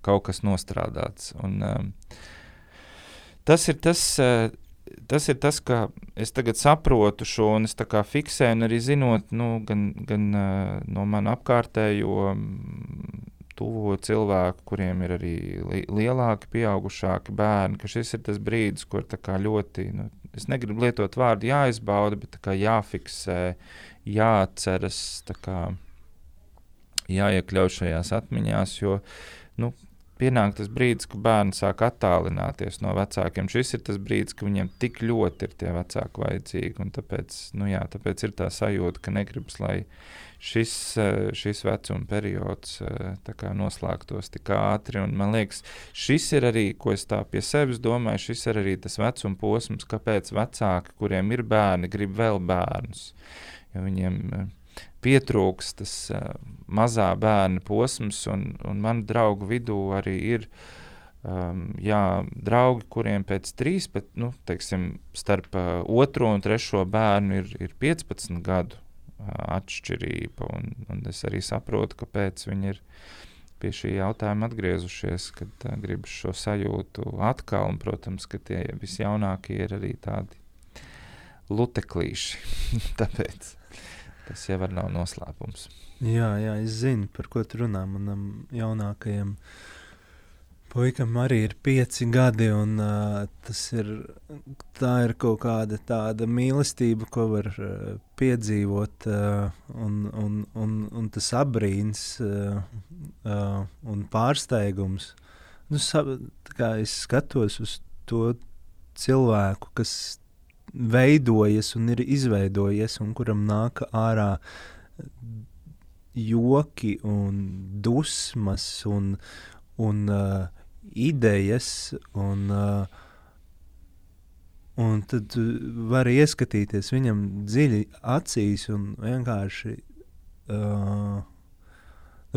kaut kas nostrādāts. Un, uh, tas ir tas. Uh, tas ir tas, ka es tagad saprotu šo, un es fiksēju, un arī zinot, nu, gan, gan uh, no manas apkārtējo um, tuvo cilvēku, kuriem ir arī li lielāki, pieaugušāki bērni, ka šis ir tas brīdis, kur ļoti, nu, es negribu lietot vārdu jāizbauda, bet jāfiksē, jāatceras, kā, jāiekļauj šajās atmiņās, jo nu, pienāk tas brīdis, kad bērns sāk attālināties no vecākiem. Šis ir tas brīdis, kad viņiem tik ļoti ir tie vecāki vajadzīgi. Tāpēc, nu jā, tāpēc ir tā sajūta, ka negribas, lai šis, eh, šis vecuma periods eh, noslēgtos tik ātri. Un, man liekas, šis ir arī, ko es tā pie sevis domāju, šis ir arī tas vecuma posms, kāpēc vecāki, kuriem ir bērni, grib vēl bērnus. Jo viņiem eh, pietrūks tas uh, mazā bērna posms, un, un manu draugu vidū arī ir um, jā, draugi, kuriem pēc trīs, bet, nu, teiksim, starp uh, otro un trešo bērnu ir, ir 15 gadu uh, atšķirība, un, un es arī saprotu, kāpēc viņi ir pie šī jautājuma atgriezušies, kad uh, grib šo sajūtu atkal, un, protams, ka tie visjaunākie ir arī tādi luteklīši. Tāpēc. Tas jau nav noslēpums. Jā, jā, es zinu, par ko tu runā. Manam jaunākajam puikam arī ir pieci gadi, un uh, tas ir, ir kaut kāda tāda mīlestība, ko var uh, piedzīvot, uh, un, un, un, un tas abrīns uh, uh, un pārsteigums. Nu, sa, es skatos uz to cilvēku, kas veidojies un ir izveidojies, un kuram nāk ārā joki un dusmas un, un uh, idejas. Un, uh, un tad var ieskatīties viņam dziļi acīs un vienkārši uh,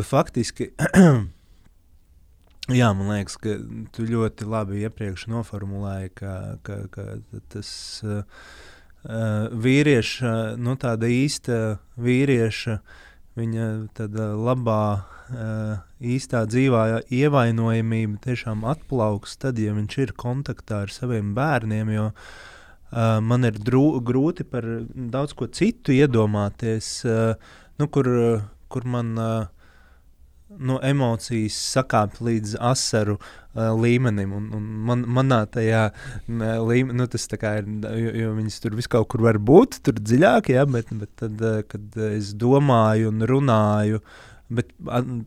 faktiski Jā, man liekas, ka tu ļoti labi iepriekš noformulēji, ka, ka, ka tas uh, vīrieša, nu, tāda īsta vīrieša, viņa tāda labā, uh, īstā dzīvā ievainojamība tiešām atplauks tad, ja viņš ir kontaktā ar saviem bērniem, jo uh, man ir drū, grūti par daudz ko citu iedomāties, uh, nu, kur, kur man uh, nu, emocijas sakāp līdz asaru uh, līmenim. Un, un man, manā tajā līmenī, nu, tas ir, jo, jo viņas tur vis kaut kur var būt, tur dziļāk, ja, bet, bet tad, uh, kad es domāju un runāju, bet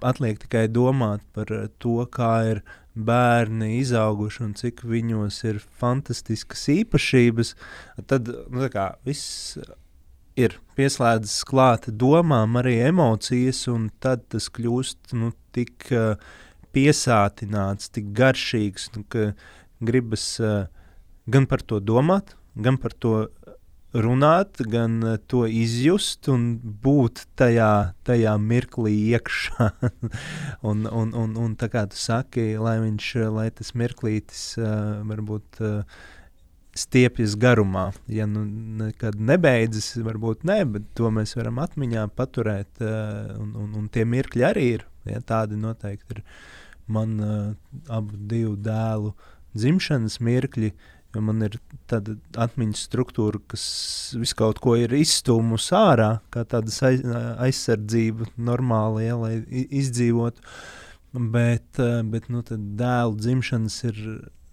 atliek tikai domāt par to, kā ir bērni izauguši un cik viņos ir fantastiskas īpašības, tad nu, kā, viss ir pieslēdzis klāt domām, arī emocijas, un tad tas kļūst nu, tik uh, piesātināts, tik garšīgs, nu, ka gribas uh, gan par to domāt, gan par to runāt, gan uh, to izjust un būt tajā, tajā mirklī iekšā. un, un, un, un tā kā tu saki, lai, viņš, lai tas mirklītis uh, varbūt. Uh, stiepjas garumā. Ja nu nekad nebeidzas, varbūt ne, bet to mēs varam atmiņā paturēt. Uh, un, un, un tie mirkļi arī ir. Ja, tādi noteikti ir man uh, abu divu dēlu dzimšanas mirkļi. Jo man ir tāda atmiņas struktūra, kas visu kaut ko ir izstūmusi ārā, kā tāda aiz, aizsardzība, normāli, ja, lai izdzīvotu. Bet, bet nu, dēlu dzimšanas ir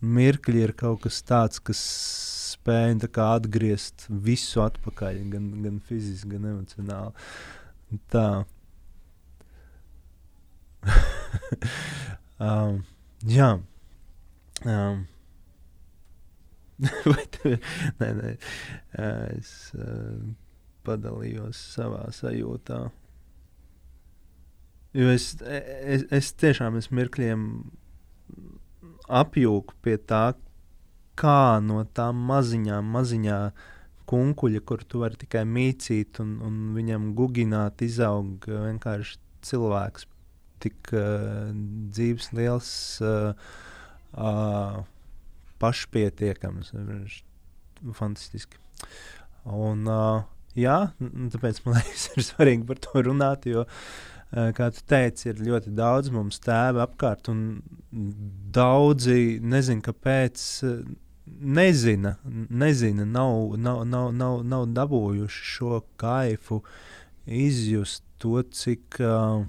mirkļi ir kaut kas tāds, kas spēj kā, atgriezt visu atpakaļ, gan, gan fiziski, gan emocionāli. Tā. um, jā. Um, vai tev, nē, nē, es uh, padalījos savā sajūtā. Jo es, es, es tiešām esmu mirkļiem apjūku pie tā, kā no tām maziņām, maziņā kunkuļa, kur tu vari tikai mīcīt un, un viņam gugināt, izaug vienkārši cilvēks. Tik uh, dzīves, liels, uh, uh, pašpietiekams, fantastiski. Un, uh, jā, tāpēc man liekas, ir svarīgi par to runāt, jo uh, Eh, kā tu teici, ir ļoti daudz mums tēva apkārt, un daudzi nezina, kāpēc. Eh, nezina, nezina nav, nav, nav, nav, nav dabūjuši šo kaifu, izjust to, cik uh,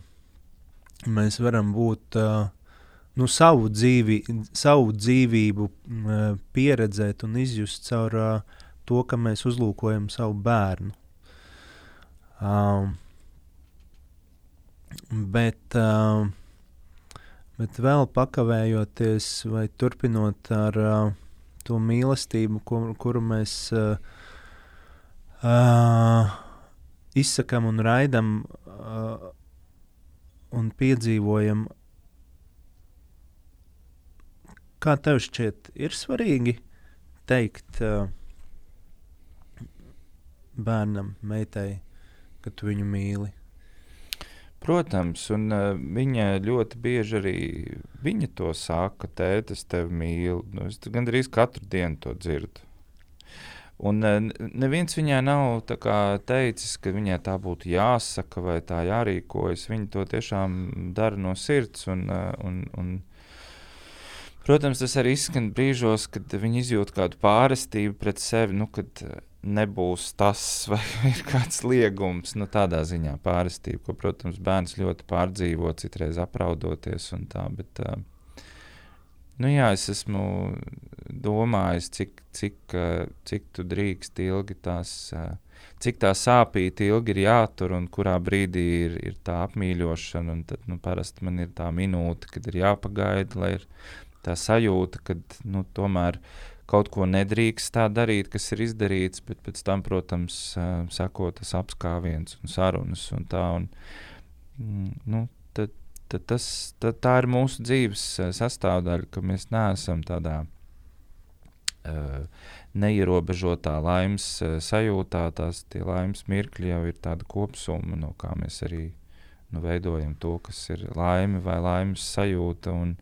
mēs varam būt uh, nu, savu, dzīvi, savu dzīvību uh, pieredzēt un izjust caur uh, to, ka mēs uzlūkojam savu bērnu. Um, Bet, uh, bet vēl pakavējoties vai turpinot ar uh, to mīlestību, kur, kuru mēs uh, izsakām un raidām un piedzīvojam, kā tev šķiet, ir svarīgi teikt uh, bērnam, meitai, ka tu viņu mīli? Protams, un uh, viņa ļoti bieži arī viņa to saka, tēti, es tevi mīlu. Nu, es gandrīz katru dienu to dzirdu. Un uh, neviens viņai nav kā, teicis, ka viņai tā būtu jāsaka vai tā jārīkojas. Viņa to tiešām dara no sirds. Un, uh, un, un, protams, tas arī izskan brīžos, kad viņi izjūt kādu pārestību pret sevi. Nu, kad, uh, nebūs tas, vai ir kāds liegums, nu, tādā ziņā pārestība, ko, protams, bērns ļoti pārdzīvo, citreiz apraudoties un tā, bet, uh, nu jā, es esmu domājis, cik, cik, uh, cik tu drīkst ilgi tās, uh, cik tā sāpīgi ilgi ir jātur un kurā brīdī ir, ir tā apmīļošana, un tad, nu, parasti man ir tā minūte, kad ir jāpagaida, lai ir tā sajūta, kad, nu, tomēr, uh, kaut ko nedrīkst tā darīt, kas ir izdarīts, bet pēc tam, protams, sako tas apskāviens un sarunas un tā. Un, mm, nu, tad, tad tas, tad tā ir mūsu dzīves sastāvdaļa, ka mēs neesam tādā uh, neierobežotā laimes uh, sajūtā. Tās laimes mirkļi jau ir tāda kopsumma, no kā mēs arī nu, veidojam to, kas ir laime vai laimes sajūta. Un,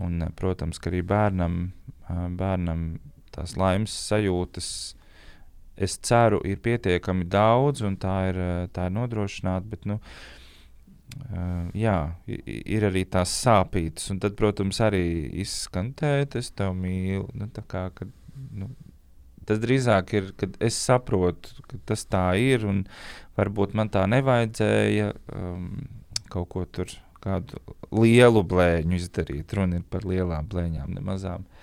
un, protams, ka arī bērnam bērnam tās laimes sajūtas, es ceru, ir pietiekami daudz, un tā ir, tā ir nodrošināta. Bet, nu, jā, ir arī tās sāpītas, un tad, protams, arī izskan tēta, es tevi mīlu. Nu, kā, kad, nu, tas drīzāk ir, kad es saprotu, ka tas tā ir, un varbūt man tā nevajadzēja um, kaut ko tur. Kādu lielu blēņu izdarīt. Runa ir par lielām blēņām, ne mazām. Uh,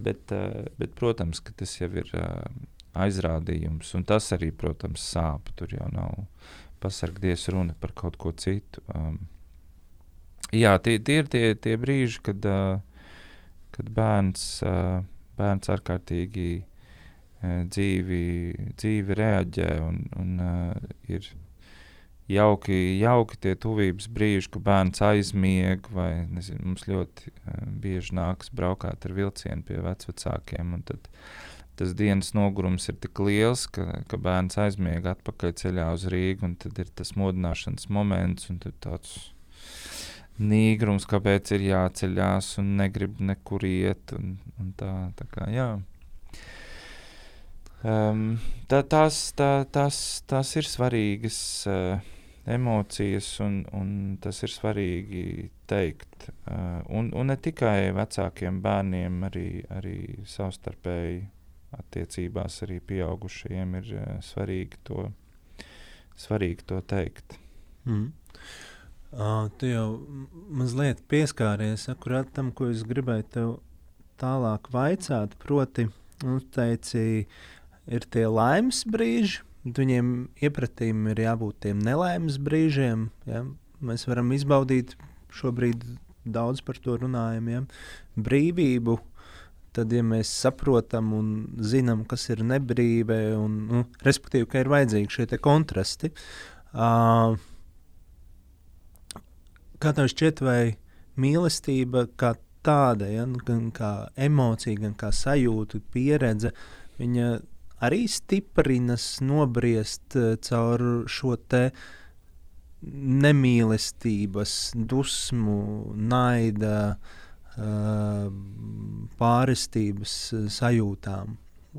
Bet, eh, bet, protams, ka tas jau ir eh, aizrādījums, un tas arī, protams, sāp. Tur jau nav pasargdies runa par kaut ko citu. Um, jā, tie, tie ir tie, tie brīži, kad, uh, kad bērns, uh, bērns ārkārtīgi uh, dzīvi, dzīvi reaģē un, un uh, ir jauki, jauki tie tuvības brīži, kad bērns aizmieg, vai nezinu, mums ļoti uh, bieži nākas braukāt ar vilcienu pie vecākiem. Tas dienas nogurums ir tik liels, ka, ka bērns aizmieg atpakaļ ceļā uz Rīgu, un tad ir tas modināšanas moments, un tāds nīgrums, kāpēc ir jāceļās un negrib nekur iet. Un, un tā, tā kā, jā. Um, tā, tās, tā, tās, tās ir svarīgas uh, emocijas, un, un tas ir svarīgi teikt. Uh, un, un ne tikai vecākiem bērniem, arī, arī savstarpēji attiecībās, arī pieaugušajiem ir uh, svarīgi, to, svarīgi to teikt. Mm. Uh, tu jau mazliet pieskāries akurāt tam, ko es gribēju tev tālāk vaicāt. Proti, nu, teici, ir tie laimes brīži, viņiem iepratīm ir jābūt tiem nelaimes brīžiem. Ja? Mēs varam izbaudīt šobrīd daudz par to runājam, ja? brīvību. Tad, ja mēs saprotam un zinām, kas ir nebrīve, un, nu, respektīvi, ka ir vajadzīgi šie kontrasti, uh, kā tev šķiet, vai mīlestība kā tāda, ja, gan kā emocija, gan kā sajūta, pieredze, viņa arī stiprinas nobriest uh, caur šo te nemīlestības, dusmu, naida, uh, pārestības sajūtām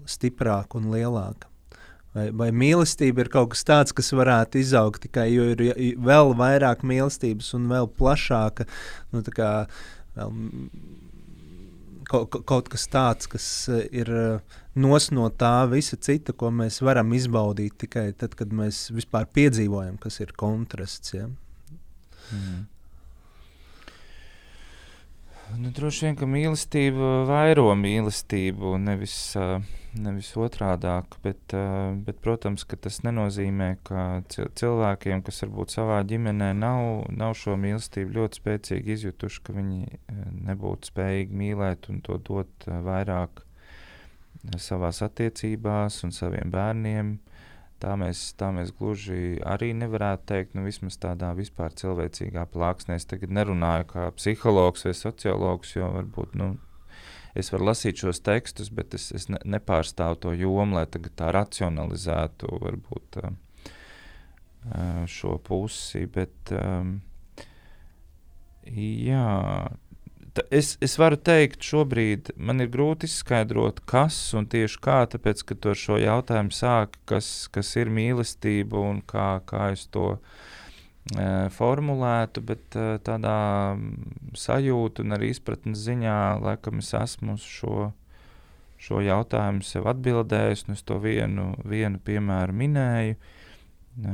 stiprāk un lielāk. Vai, vai mīlestība ir kaut kas tāds, kas varētu izaugt tikai, jo ir vēl vairāk mīlestības un vēl plašāka, nu, tā kā, vēl, kaut, kaut kas tāds, kas ir nos no tā visa cita, ko mēs varam izbaudīt tikai tad, kad mēs vispār piedzīvojam, kas ir kontrasts. Ja? Mm. Nu, droši vien, ka mīlestība vairo mīlestību, nevis nevis otrādāk. Bet, bet, protams, tas nenozīmē, ka cilvēkiem, kas varbūt savā ģimenē nav, nav šo mīlestību ļoti spēcīgi izjutuši, ka viņi nebūtu spējīgi mīlēt un to dot vairāk savās attiecībās un saviem bērniem. Tā mēs, tā mēs gluži arī nevarētu teikt, nu, vismaz tādā vispār cilvēcīgā plāksnē. Es tagad nerunāju kā psihologs vai sociologs, jo varbūt nu, es varu lasīt šos tekstus, bet es, es ne, nepārstāvu to jomu, lai tā racionalizētu varbūt, šo pusi. Bet, um, jā, es, es varu teikt, šobrīd man ir grūti izskaidrot, kas un tieši kā, tāpēc, ka to šo jautājumu sāk, kas, kas ir mīlestība un kā, kā es to izdarīju formulētu, bet tādā sajūtu un arī izpratnes ziņā, laikam es esmu uz šo, šo jautājumu sev atbildējis, un es to vienu, vienu piemēru minēju.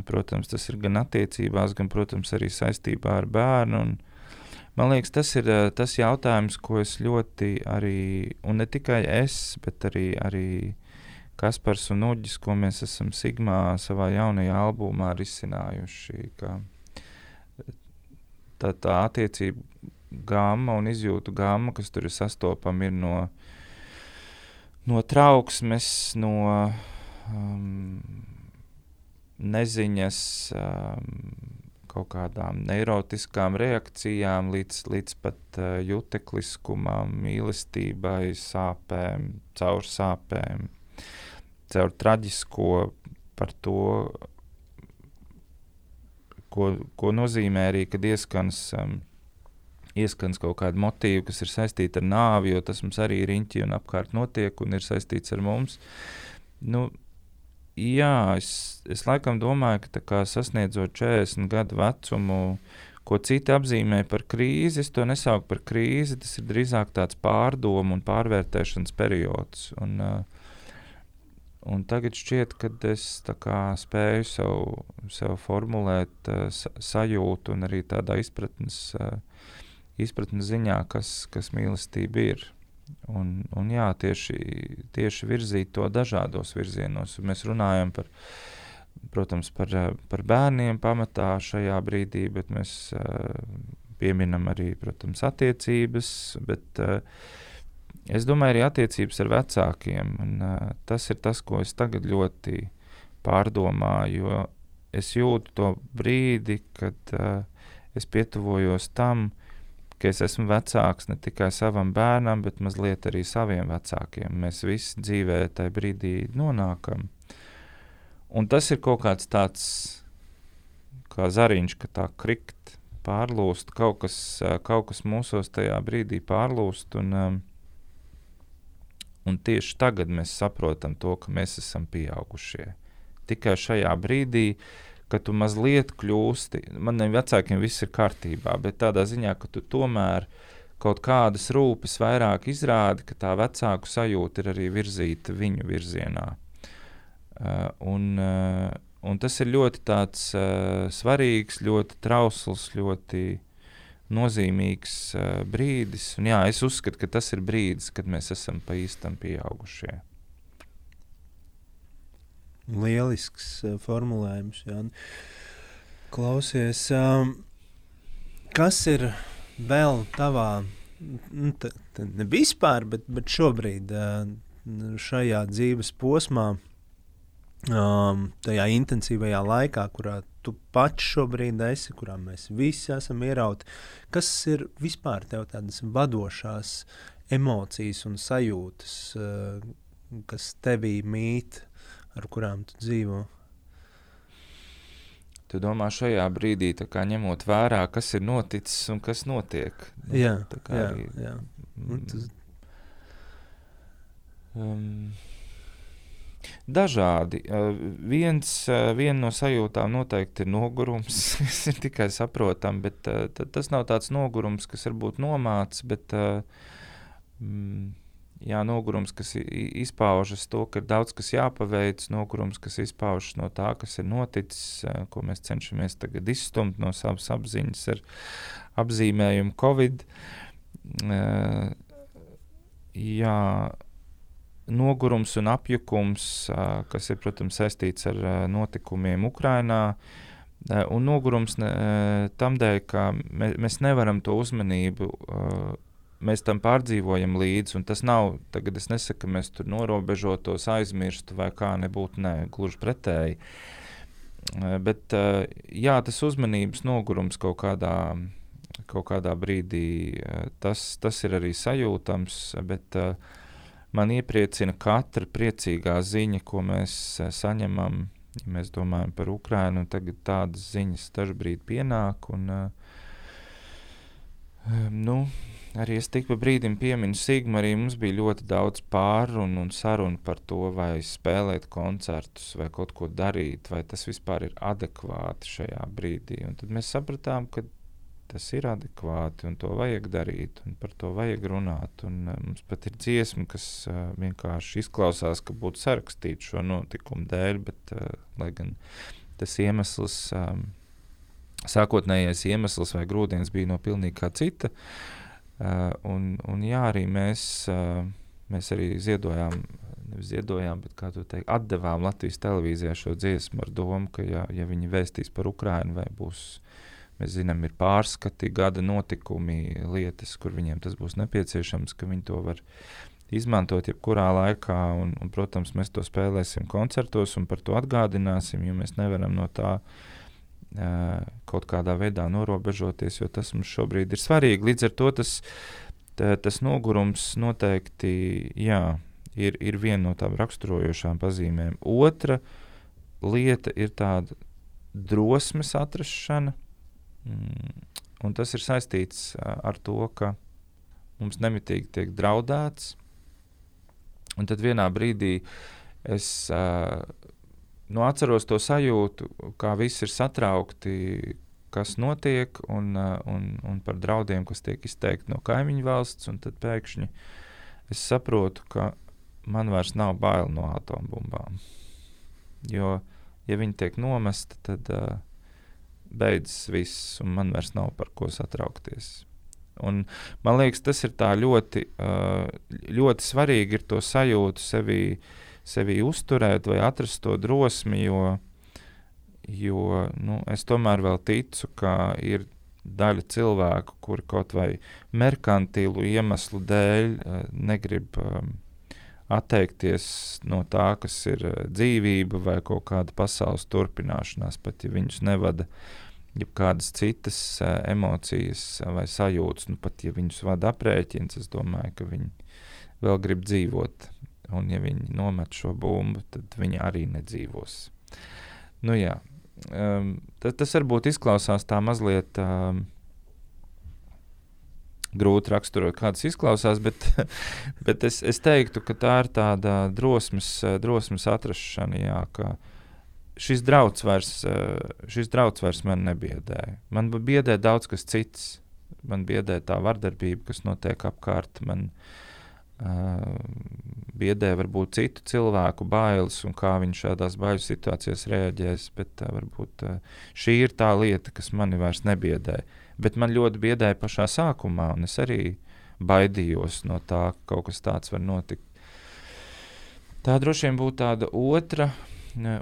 Protams, tas ir gan attiecībās, gan, protams, arī saistībā ar bērnu. Un, man liekas, tas ir tas jautājums, ko es ļoti arī, un ne tikai es, bet arī, arī Kaspars un Uģis, ko mēs esam Sigmā savā jaunajā albumā risinājuši. Ka, tā, tā attiecību gama un izjūtu gama, kas tur ir sastopama, ir no, no trauksmes, no um, neziņas, um, kaut kādām neirotiskām reakcijām, līdz, līdz pat uh, jutekliskumam, mīlestībai, sāpēm, caur sāpēm, caur traģisko par to, ko, ko nozīmē arī, kad ieskans, um, ieskans kaut kāda motīva, kas ir saistīta ar nāvi, jo tas mums arī ir riņķi un apkārt notiek un ir saistīts ar mums. Nu, jā, es, es laikam domāju, ka kā, sasniedzot 40 gadu vecumu, ko citi apzīmē par krīzi, es to nesaucu par krīzi. Tas ir drīzāk tāds pārdomu un pārvērtēšanas periods. Un, uh, Un tagad šķiet, ka es kā, spēju sev, sev formulēt uh, sajūtu un arī tādā izpratnes, uh, izpratnes ziņā, kas, kas mīlestība ir. Un, un jā, tieši, tieši virzīt to dažādos virzienos. Mēs runājam par, protams, par, par bērniem pamatā šajā brīdī, bet mēs uh, pieminam arī, protams, attiecības. Bet, uh, Es domāju, arī attiecības ar vecākiem. Un, uh, tas ir tas, ko es tagad ļoti pārdomāju, jo es jūtu to brīdi, kad uh, es pietuvojos tam, ka es esmu vecāks ne tikai savam bērnam, bet mazliet arī saviem vecākiem. Mēs visi dzīvē tajā brīdī nonākam. Un tas ir kaut kāds tāds kā zariņš, ka tā krikt, pārlūst, kaut kas, kaut kas mūsos tajā brīdī pārlūst. Un, Un tieši tagad mēs saprotam to, ka mēs esam pieaugušie. Tikai šajā brīdī, kad tu mazliet kļūsti, maniem vecākiem viss ir kārtībā, bet tādā ziņā, ka tu tomēr kaut kādas rūpes vairāk izrādi, ka tā vecāku sajūta ir arī virzīta viņu virzienā. Uh, un, uh, un tas ir ļoti tāds, uh, svarīgs, ļoti trausls, ļoti nozīmīgs uh, brīdis. Un, jā, es uzskatu, ka tas ir brīdis, kad mēs esam pa īstam pieaugušie. Lielisks uh, formulējums. Jā. Klausies, um, kas ir vēl tavā, nu, t, t, ne vispār, bet, bet šobrīd, uh, šajā dzīves posmā, um, tajā intensīvajā laikā, kurā tu pats šobrīd esi, kurā mēs visi esam ierauti, kas ir vispār tev tādas vadošās emocijas un sajūtas, uh, kas tevī mīt, ar kurām tu dzīvo? Tu domā, šajā brīdī ņemot vērā, kas ir noticis un kas notiek. Nu, jā, jā, arī, jā. Mm, tas... um, Dažādi. Uh, viens, uh, viena no sajūtām noteikti ir nogurums. Tas ir tikai saprotami, bet uh, tas nav tāds nogurums, kas varbūt nomāts, bet mm, jā, nogurums, kas izpaužas to, ka ir daudz kas jāpaveic, nogurums, kas izpaužas no tā, kas ir noticis, ko mēs cenšamies tagad izstumt no savas apziņas ar apzīmējumu Covid. Jā, nogurums un apjukums, kas ir, protams, saistīts ar notikumiem Ukrajinā. Un nogurums tam dēļ, ka mēs nevaram to uzmanību, mēs tam pārdzīvojam līdzi. Tas nav, tagad es nesaku, ka mēs tur norobežotos, aizmirstu vai kā nebūtu, nē, gluži pretēji. Bet jā, tas uzmanības nogurums kaut kādā, kaut kādā brīdī, tas, tas ir arī sajūtams. Bet, man iepriecina katra priecīgā ziņa, ko mēs saņemam. Ja mēs domājam par Ukrajinu, tagad tādas ziņas dažkārt pienāk. Un, nu, arī es tik pa brīdim pieminu Sigmu, arī mums bija ļoti daudz pārunu un sarunu par to, vai spēlēt koncertus, vai kaut ko darīt, vai tas vispār ir adekvāti šajā brīdī. Un tad mēs sapratām, ka tas ir adekvāti un to vajag darīt, un par to vajag runāt. Un, uh, mums pat ir dziesma, kas uh, vienkārši izklausās, ka būtu sarakstīta šo notikumu dēļ, bet uh, lai gan tas iemesls, um, sākotnējais iemesls vai grūdienis bija no pilnīgi kā cita. Uh, un, un jā, arī mēs, uh, mēs arī ziedojām, nevis ziedojām, bet kā tu teikt, atdevām Latvijas televīzijā šo dziesmu ar domu, ka ja, ja viņi vēstīs par Ukrajinu vai būs Mēs zinām, ir pārskati, gada notikumi, lietas, kur viņiem tas būs nepieciešams, ka viņi to var izmantot jebkurā laikā. Un, un, protams, mēs to spēlēsim koncertos un par to atgādināsim, jo mēs nevaram no tā uh, kaut kādā veidā norobežoties, jo tas mums šobrīd ir svarīgi. Līdz ar to tas, tā, tas nogurums noteikti jā, ir, ir viena no tām raksturojošām pazīmēm. Otra lieta ir tāda drosmes atrašana Mm, un tas ir saistīts ar to, ka mums nemitīgi tiek draudēts. Un tad vienā brīdī es uh, nu, atceros to sajūtu, kā viss ir satraukti, kas notiek, un, uh, un, un par draudiem, kas tiek izteikti no kaimiņu valsts. Tad pēkšņi es saprotu, ka man vairs nav bail no atombumbām. Jo, ja viņi tiek nomesti, tad uh, beidzas viss, un man vairs nav par ko satraukties. Un, man liekas, tas ir ļoti, ļoti svarīgi to sajūtu sevī, sevī uzturēt vai atrast to drosmi, jo, jo nu, es tomēr vēl ticu, ka ir daļa cilvēku, kuri kaut vai merkantīlu iemeslu dēļ negrib atteikties no tā, kas ir eh, dzīvība vai kaut kāda pasaules turpināšanās, pat ja viņus nevada kādas citas uh, emocijas vai sajūtas, nu pat ja viņus vada aprēķins, es domāju, ka viņi vēl grib dzīvot. Un ja viņi nomet šo bumbu, tad viņi arī nedzīvos. Nu jā, um, tas, tas varbūt izklausās tā mazliet. Um, grūti raksturot, kādas izklausās, bet, bet es, es teiktu, ka tā ir tāda drosmes, drosmes atrašana, jā, ka šis drauds vairs, šis drauds vairs man nebiedēja. Man biedē daudz kas cits. Man biedē tā vardarbība, kas notiek apkārt. Man uh, biedē varbūt citu cilvēku bailes un kā viņi šādās bailes situācijās reaģēs, bet uh, varbūt uh, šī ir tā lieta, kas mani vairs nebiedē. Bet man ļoti biedēja pašā sākumā, un es arī baidījos no tā, ka kaut kas tāds var notikt. Tā droši vien būtu tāda otra,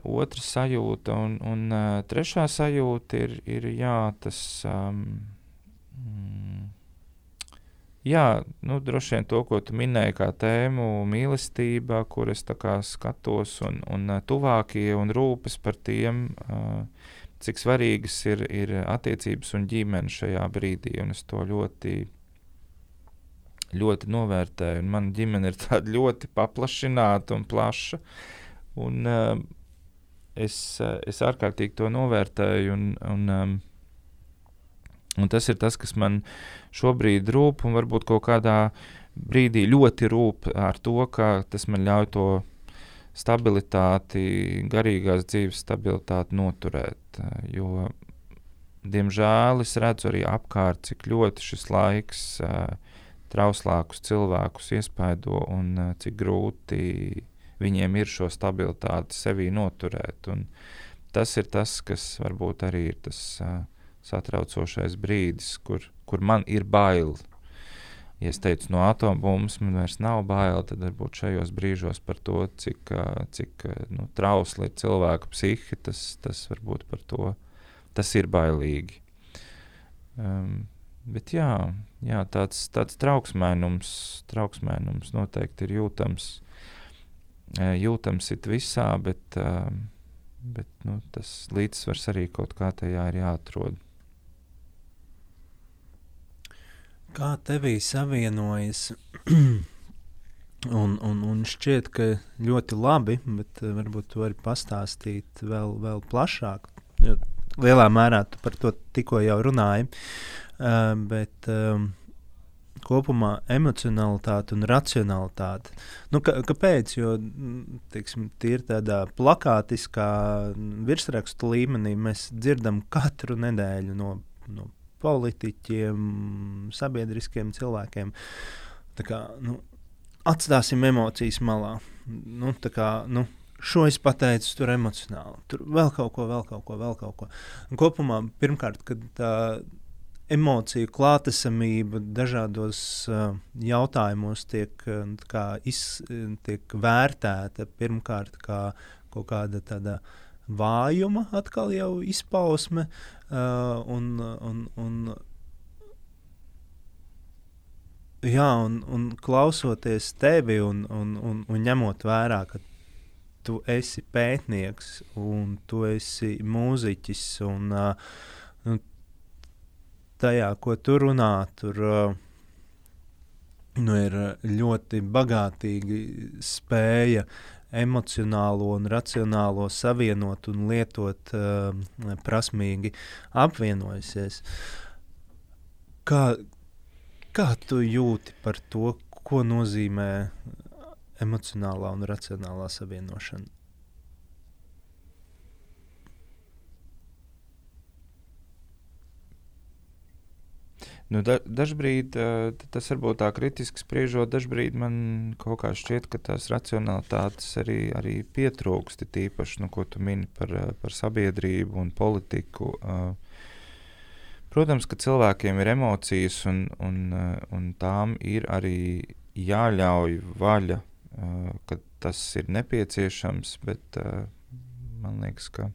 otra sajūta, un, un uh, trešā sajūta ir, ir jā, tas. Um, Jā, nu, droši vien to, ko tu minēji, kā tēmu, mīlestība, kur es skatos, un, un tuvākie un rūpes par tiem, cik svarīgas ir, ir attiecības un ģimene šajā brīdī. Un es to ļoti, ļoti novērtēju. Man ģimene ir tāda ļoti paplašināta un plaša. Un, es, es ārkārtīgi to novērtēju. Un, un, Un tas ir tas, kas man šobrīd rūp, un varbūt kaut kādā brīdī ļoti rūp ar to, ka tas man ļauj to stabilitāti, garīgās dzīves stabilitāti noturēt. Jo, diemžēl, es redzu arī apkārt, cik ļoti šis laiks trauslākus cilvēkus iespaido un cik grūti viņiem ir šo stabilitāti sevī noturēt. Un tas ir tas, kas varbūt arī ir tas. Uh, satraucošais brīdis, kur, kur man ir bail. Ja es teicu, no atombummas man vairs nav bail, tad varbūt šajos brīžos par to, cik, cik nu, trausli ir cilvēka psihe, tas, tas varbūt par to tas ir bailīgi. Um, bet jā, jā tāds, tāds trauksmēnums, trauksmēnums noteikti ir jūtams. Jūtams it visā, bet, bet nu, tas līdzsvars arī kaut kā tajā ir jāatrod. Kā tevī savienojas? un, un, un šķiet, ka ļoti labi, bet uh, varbūt tu vari pastāstīt vēl, vēl plašāk. Jo lielā mērā tu par to tikko jau runāji. Uh, bet um, kopumā emocionalitāte un racionalitāte. Nu, ka, kāpēc? Jo teiksim, tie ir tādā plakātiskā virsrakstu līmenī. Mēs dzirdam katru nedēļu no, no politiķiem, sabiedriskiem cilvēkiem. Kā, nu, atstāsim emocijas malā. Nu, kā, nu, šo es pateicu, tur emocionāli. Tur vēl kaut ko, vēl kaut ko, vēl kaut ko. Un kopumā, pirmkārt, kad tā emociju klātesamība dažādos uh, jautājumos tiek, uh, kā, iz, tiek vērtēta pirmkārt kā kaut kāda tāda vājuma atkal jau izpausme, Uh, un, un, un, jā, un, un klausoties tevi un, un, un, un ņemot vērā, ka tu esi pētnieks un tu esi mūziķis un uh, nu, tajā, ko tu runā, tur uh, nu, ir ļoti bagātīgi spēja emocionālo un racionālo savienot un lietot uh, prasmīgi apvienojusies. Kā, kā tu jūti par to, ko nozīmē emocionālā un racionālā savienošana? Nu, da, dažbrīd tas varbūt tā kritiski spriežot, dažbrīd man kaut kā šķiet, ka tās racionalitātes arī, arī pietrūkst. Tīpaši, nu, ko tu mini par, par sabiedrību un politiku. Protams, ka cilvēkiem ir emocijas, un, un, un tām ir arī jāļauj vaļa, ka tas ir nepieciešams, bet man liekas, ka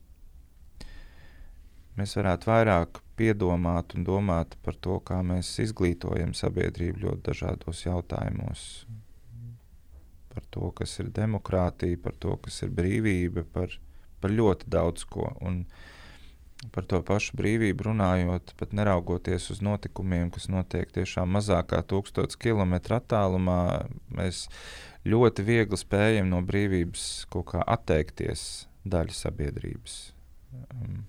mēs varētu vairāk piedomāt un domāt par to, kā mēs izglītojam sabiedrību ļoti dažādos jautājumos. Par to, kas ir demokrātija, par to, kas ir brīvība, par, par ļoti daudz ko. Un par to pašu brīvību runājot, pat neraugoties uz notikumiem, kas notiek tiešām mazākā tūkstotis kilometru attālumā, mēs ļoti viegli spējam no brīvības kaut kā atteikties daļa sabiedrības. Um,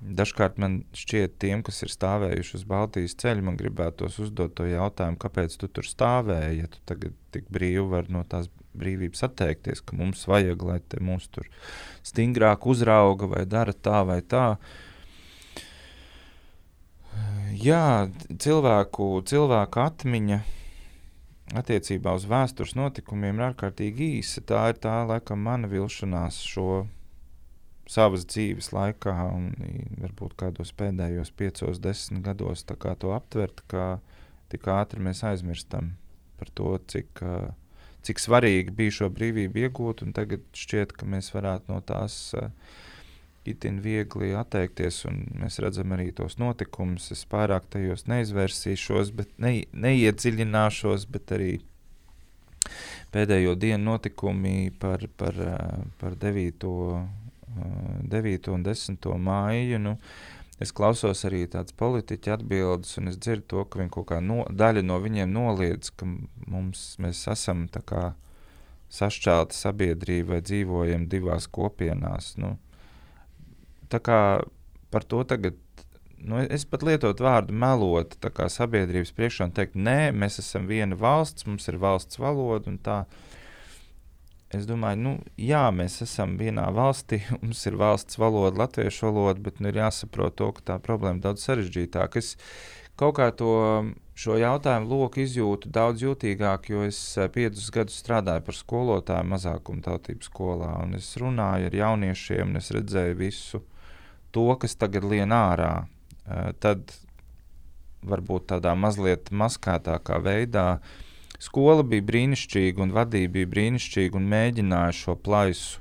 Dažkārt man šķiet, tiem, kas ir stāvējuši uz Baltijas ceļa, man gribētos uzdot to jautājumu, kāpēc tu tur stāvēji, ja tu tagad tik brīvi vari no tās brīvības atteikties, ka mums vajag, lai te mūs tur stingrāk uzrauga vai dara tā vai tā. Jā, cilvēku, cilvēku atmiņa attiecībā uz vēstures notikumiem ir ārkārtīgi īsa. Tā ir tā, laikam, mana vilšanās šo savas dzīves laikā, un varbūt kādos pēdējos piecos, desmit gados, to aptvert, ka tik ātri mēs aizmirstam par to, cik, cik svarīgi bija šo brīvību iegūt, un tagad šķiet, ka mēs varētu no tās itin viegli atteikties, un mēs redzam arī tos notikumus. Es pārāk tajos neizvērsīšos, bet ne, neiedziļināšos, bet arī pēdējo dienu notikumi par, par, par 9. 9. un 10. māju. Nu, es klausos arī tādas politiķa atbildes, un es dzirdu to, ka viņi kaut kā no, daļa no viņiem noliedz, ka mums, mēs esam sašķelta sabiedrība vai dzīvojam divās kopienās. Nu, tā kā par to tagad nu, es pat lietotu vārdu melot sabiedrības priekšā un teikt, nē, mēs esam viena valsts, mums ir valsts valoda un tā. Es domāju, nu, jā, mēs esam vienā valstī, mums ir valsts valoda, latviešu valoda, bet nu, ir jāsaprot, to, ka tā problēma ir daudz sarežģītāka. Es kaut kā to šo jautājumu loku izjūtu daudz jūtīgāk, jo es eh, piecus gadus strādāju par skolotāju mazākuma tautību skolā, un es runāju ar jauniešiem, un es redzēju visu to, kas tagad lien ārā. Eh, tad varbūt tādā mazliet maskētākā veidā uh, Skola bija brīnišķīga, un vadība bija brīnišķīga, un mēģināja šo plaisu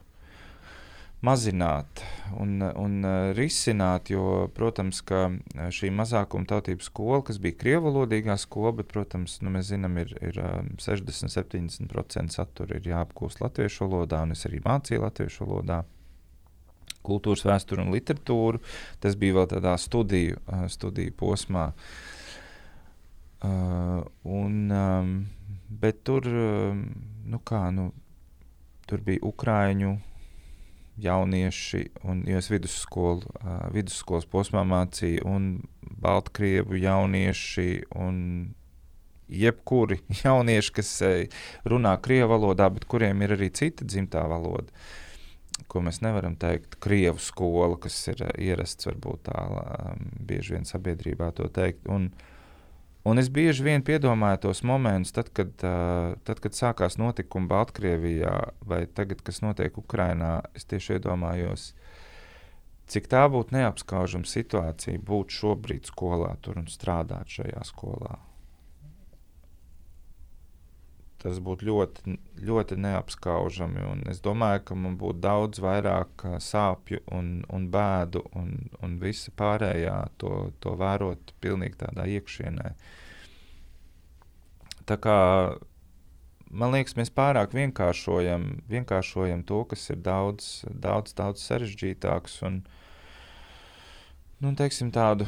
mazināt un, un uh, risināt. Jo, protams, ka uh, šī mazākuma tautības skola, kas bija krievalodīgā skola, bet, protams, nu, mēs zinām, ir, ir 60-70% um, satura ir jāapgūst latviešu valodā, un es arī mācīju latviešu valodā. Kultūras vēsturi un literatūru. Tas bija vēl tādā studiju, studiju posmā. Uh, un, um, Bet tur, um, nu kā, nu, tur bija ukrāņu jaunieši, un es vidusskolu, vidusskolas posmā mācīju, un baltkrievu jaunieši, un jebkuri jaunieši, kas runā krievu valodā, bet kuriem ir arī cita dzimtā valoda. Ko mēs nevaram teikt, krievu skola, kas ir ierasts varbūt tā, bieži vien sabiedrībā to teikt. Un, uh, Un es bieži vien piedomāju tos momentus, tad, kad, uh, tad, kad sākās notikumi Baltkrievijā vai tagad, kas notiek Ukrajinā. Es tieši iedomājos, cik tā būtu neapskaužama situācija būt šobrīd skolā tur un strādāt šajā skolā tas būtu ļoti, ļoti neapskaužami. Es domāju, ka man būtu daudz vairāk sāpju un, un bēdu un, un visa pārējā to, to vērot pilnīgi tādā iekšienē. Tā kā man liekas, mēs pārāk vienkāršojam, vienkāršojam to, kas ir daudz, daudz, daudz sarežģītāks un, nu, teiksim, tādu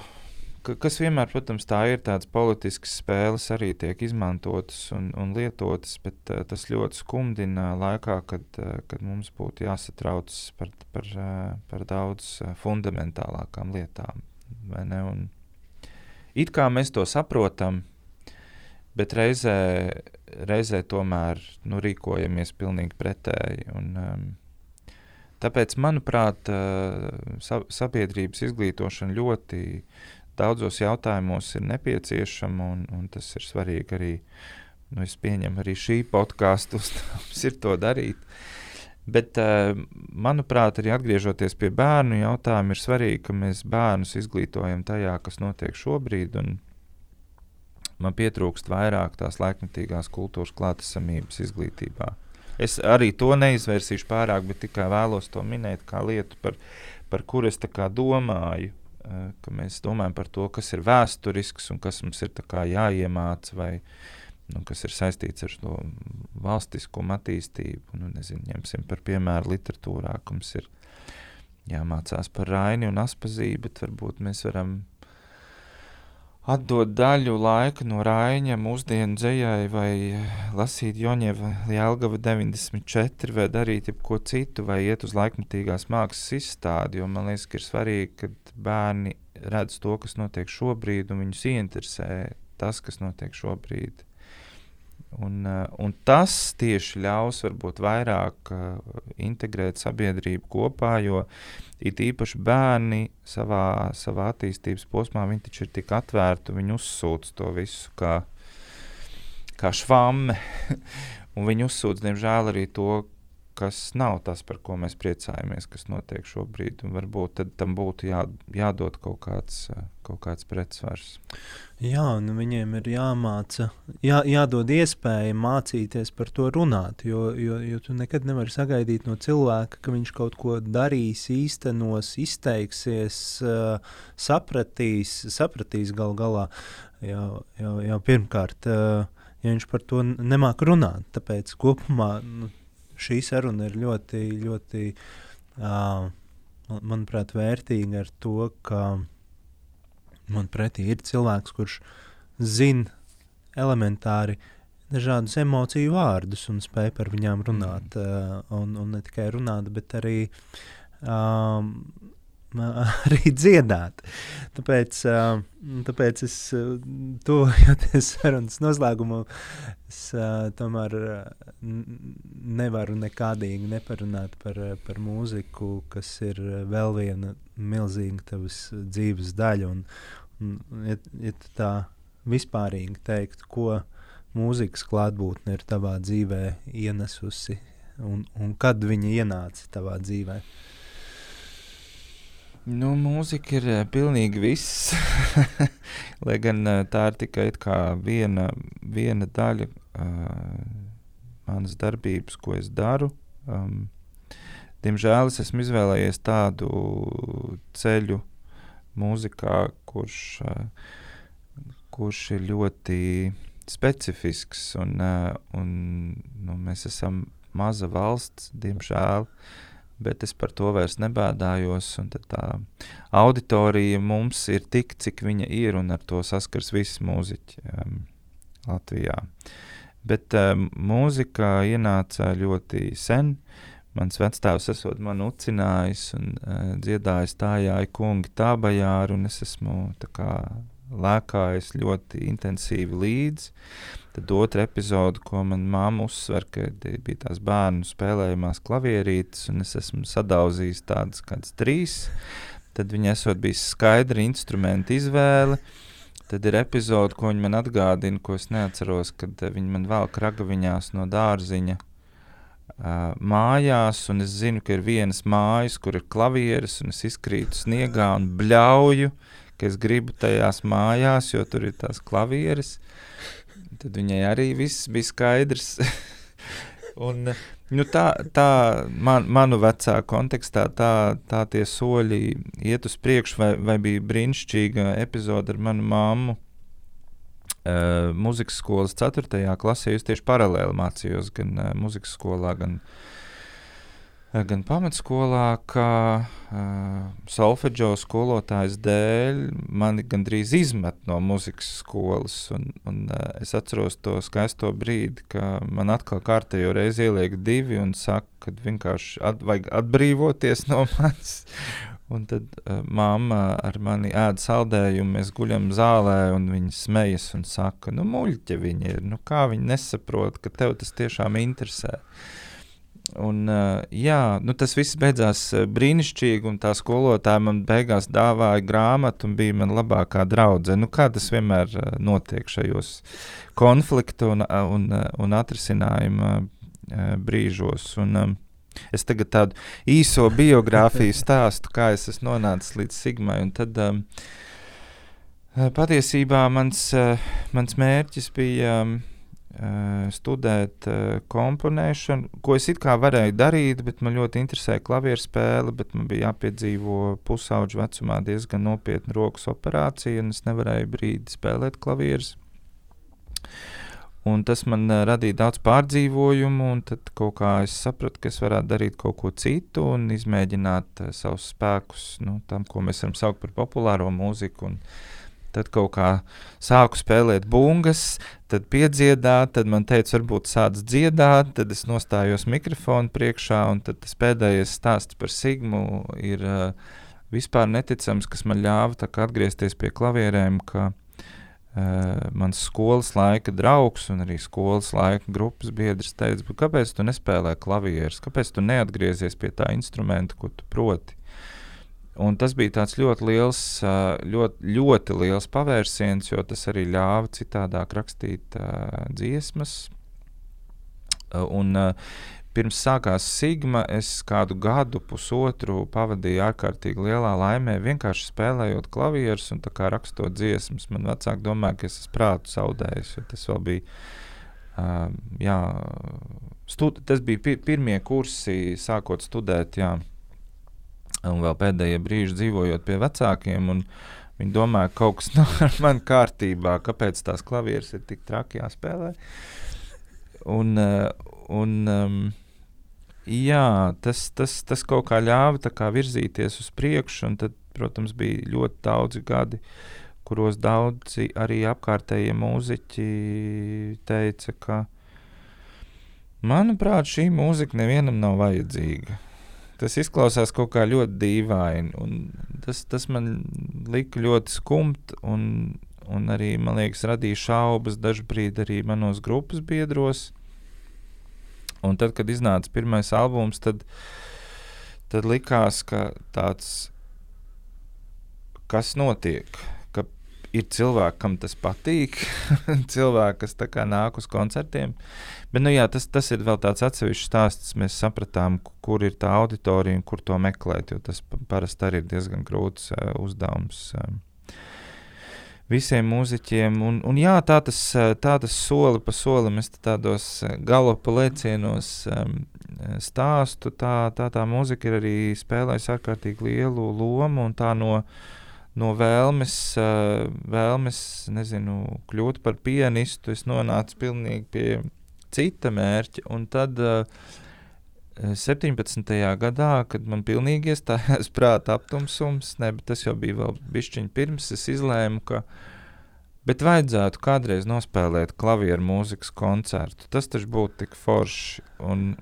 kas vienmēr, protams, tā ir tādas politiskas spēles, arī tiek izmantotas un, un lietotas, bet uh, tas ļoti skumdina laikā, kad, uh, kad mums būtu jāsatraucas par, par, uh, par daudz uh, fundamentālākām lietām. It kā mēs to saprotam, bet reizē, reizē tomēr nu, rīkojamies pilnīgi pretēji. Un, um, Tāpēc, manuprāt, uh, sabiedrības izglītošana ļoti daudzos jautājumos ir nepieciešama, un, un tas ir svarīgi arī. Nu, es pieņemu arī šī podkāstu uzdevums ir to darīt. Bet, uh, manuprāt, arī atgriežoties pie bērnu jautājuma, ir svarīgi, ka mēs bērnus izglītojam tajā, kas notiek šobrīd. Man pietrūkst vairāk tās laikmatīgās kultūras klātesamības izglītībā. Es arī to neizvērsīšu pārāk, bet tikai vēlos to minēt kā lietu, par, par kuru es domāju. Eh, ka mēs domājam par to, kas ir vēsturisks un kas mums ir jāiemācās, vai nu, kas ir saistīts ar to valstiskumu attīstību. Nu, nezinu, ņemsim par piemēru literatūrā, ka mums ir jāmācās par Raini un Aspazīju, bet varbūt mēs varam atdot daļu laika no Raina mūsdienu dzējai, vai lasīt Joņeva Jelgava 94, vai darīt ko citu, vai iet uz laikmatīgās mākslas izstādi, jo man liekas, ka ir svarīgi, ka bērni redz to, kas notiek šobrīd, un viņus ieinteresē tas, kas notiek šobrīd. Un, un tas tieši ļaus varbūt vairāk uh, integrēt sabiedrību kopā, jo it īpaši bērni savā, savā attīstības posmā, viņi taču ir tik atvērti, viņi uzsūc to visu kā, kā švamme. un viņi uzsūc, diemžēl, arī to, kas nav tas, par ko mēs priecājamies, kas notiek šobrīd. Varbūt tam būtu jā, jādod kaut kāds, kaut kāds pretsvars. Jā, nu viņiem ir jāmāca, jā, jādod iespēja mācīties par to runāt. Jo, jo, jo tu nekad nevari sagaidīt no cilvēka, ka viņš kaut ko darīs, īstenos, izteiksies, uh, sapratīs, sapratīs gal galā. Jau, jau, jau pirmkārt, uh, ja viņš par to nemāk runāt, tāpēc kopumā. Nu, šī saruna ir ļoti, ļoti uh, manuprāt, vērtīga ar to, ka man pretī ir cilvēks, kurš zina elementāri dažādus emociju vārdus un spēj par viņām runāt. Uh, un, un ne tikai runāt, bet arī um, arī dziedāt. Tāpēc, tāpēc es tuvojoties sarunas noslēgumam, es tomēr nevaru nekādīgi neparunāt par, par mūziku, kas ir vēl viena milzīga tavas dzīves daļa. Un, un, ja, ja tā vispārīgi teikt, ko mūzikas klātbūtne ir tavā dzīvē ienesusi un, un kad viņa ienāca tavā dzīvēm? Nu, mūzika ir uh, pilnīgi viss. Lai gan uh, tā ir tikai viena, viena daļa uh, manas darbības, ko es daru. Um, diemžēl es esmu izvēlējies tādu ceļu mūzikā, kurš, uh, kurš ir ļoti specifisks. Un, uh, un, nu, mēs esam maza valsts, diemžēl. Uh, bet es par to vairs nebēdājos. Tā auditorija mums ir tik, cik viņa ir, un ar to saskars visi mūziķi um, Latvijā. Bet um, mūzika ienāca ļoti sen. Mans vecāks esot man ucinājis un uh, dziedājis tā jāja kungi tā bajāru, un es esmu kā, lēkājis ļoti intensīvi līdzi. Tad otra epizode, ko man māma uzsver, ka bija tās bērnu spēlējumās klavierītes, un es esmu sadauzījis tādas kādas trīs. Tad viņa esot bijis skaidra instrumenta izvēle. Tad ir epizode, ko viņa man atgādina, ko es neatceros, kad viņa man velk ragaviņās no dārziņa uh, mājās, un es zinu, ka ir vienas mājas, kur ir klavieres, un es izkrītu sniegā un bļauju, ka es gribu tajās mājās, jo tur ir tās klavieres. Tad viņai arī viss bija skaidrs. Un, nu, tā, tā man, manu vecā kontekstā, tā, tā tie soļi iet uz priekšu, vai, vai bija brīnišķīga epizode ar manu māmu. Uh, muzikas skolas 4. klasē es tieši paralēli mācījos gan uh, muzikas skolā, gan uh, gan pamatskolā, ka uh, solfeģo skolotājas dēļ mani gandrīz izmet no muzikas skolas. Un, un, uh, es atceros to skaisto brīdi, kad man atkal kārtējo reizi ieliek divi un saka, ka vienkārši at, vajag atbrīvoties no manis. Un tad uh, mamma ar mani ēd saldējumu, mēs guļam zālē, un viņa smejas un saka, nu, muļķi viņi ir. Nu, kā viņi nesaprot, ka tev tas tiešām interesē? Uh, Un, uh, jā, nu, tas viss beidzās uh, brīnišķīgi, un tā skolotāja man beigās dāvāja grāmatu, un bija mana labākā draudzene. Nu, kā tas vienmēr uh, notiek šajos konfliktu un, un, un atrisinājuma brīžos. Un, es tagad tādu īso biogrāfiju stāstu, kā es esmu nonācis līdz Sigmai. Tad, um, patiesībā mans, mans mērķis bija. Um, Eh, studēt uh, komponēšanu, ko es it kā varēju darīt, bet man ļoti interesēja klavieru spēle, bet man bija jāpiedzīvo pusauģu vecumā diezgan nopietna rokas operācija, un es nevarēju brīdi spēlēt klavierus. Un tas man uh, radīja daudz pārdzīvojumu, un tad kaut kā es sapratu, ka es varētu darīt kaut ko citu un izmēģināt uh, savus spēkus nu, tam, ko mēs varam saukt par populāro mūziku. Un, tad kaut kā sāku spēlēt bungas, tad piedziedāt, tad man teica, varbūt sāc dziedāt, tad es nostājos mikrofonu priekšā, un tas pēdējais stāsts par Sigmu ir uh, vispār neticams, kas man ļāva atgriezties pie klavierēm, ka uh, mans skolas laika draugs un arī skolas laika grupas biedrs teica, kāpēc tu nespēlē klavierus, kāpēc tu neatgriezies pie tā instrumenta, ko tu proti. Un tas bija ļoti liels, ļoti, ļoti liels pavērsiens, jo tas arī ļāva citādāk rakstīt uh, dziesmas. Un, uh, pirms sākās Sigma, es kādu gadu, pusotru pavadīju ārkārtīgi lielā laimē, vienkārši spēlējot klavierus un rakstot dziesmas. Man vecāki domāja, ka es esmu prātu zaudējis, jo tas vēl bija. Uh, jā, stud, tas bija pir pirmie kursi, sākot studēt. Jā un vēl pēdējie brīži dzīvojot pie vecākiem. Viņi domāja, ka kaut kas nav ar mani kārtībā, kāpēc tās klavieres ir tik traki jāspēlē. Un, uh, un, um, jā, tas, tas, tas kaut kā ļāva kā virzīties uz priekšu, un tad, protams, bija ļoti daudzi gadi, kuros daudzi arī apkārtējie mūziķi teica, ka, manuprāt, šī mūzika nevienam nav vajadzīga tas izklausās kaut kā ļoti dīvaini. Tas, tas man lika ļoti skumt, un, un arī, man liekas, radīja šaubas dažkārt arī manos grupas biedros. Un tad, kad iznāca pirmais albums, tad, tad likās, ka tāds, kas notiek, ir cilvēki, kam tas patīk, cilvēki, kas nāk uz koncertiem. Bet, nu, jā, tas, tas ir vēl tāds atsevišķs stāsts. Mēs sapratām, kur ir tā auditorija un kur to meklēt, jo tas parasti arī ir diezgan grūts uh, uzdevums. Uh, visiem mūziķiem. Un, un jā, tā tas, tā tas soli pa solim, es tādos galopa lēcienos um, stāstu. Tā, tā tā mūzika ir arī spēlējusi ārkārtīgi lielu lomu un tā no. No vēlmes, uh, vēlmes nezinu, kļūt par pianistu, es nonācu pilnīgi pie cita mērķa. Un tad uh, eh, 17. gadā, kad man pilnīgi iestājās prāta aptumsums, ne, tas jau bija vēl bišķiņš pirms, es izlēmu, ka bet vajadzētu kādreiz nospēlēt klavieru mūzikas koncertu. Tas taču būtu tik forši. Un,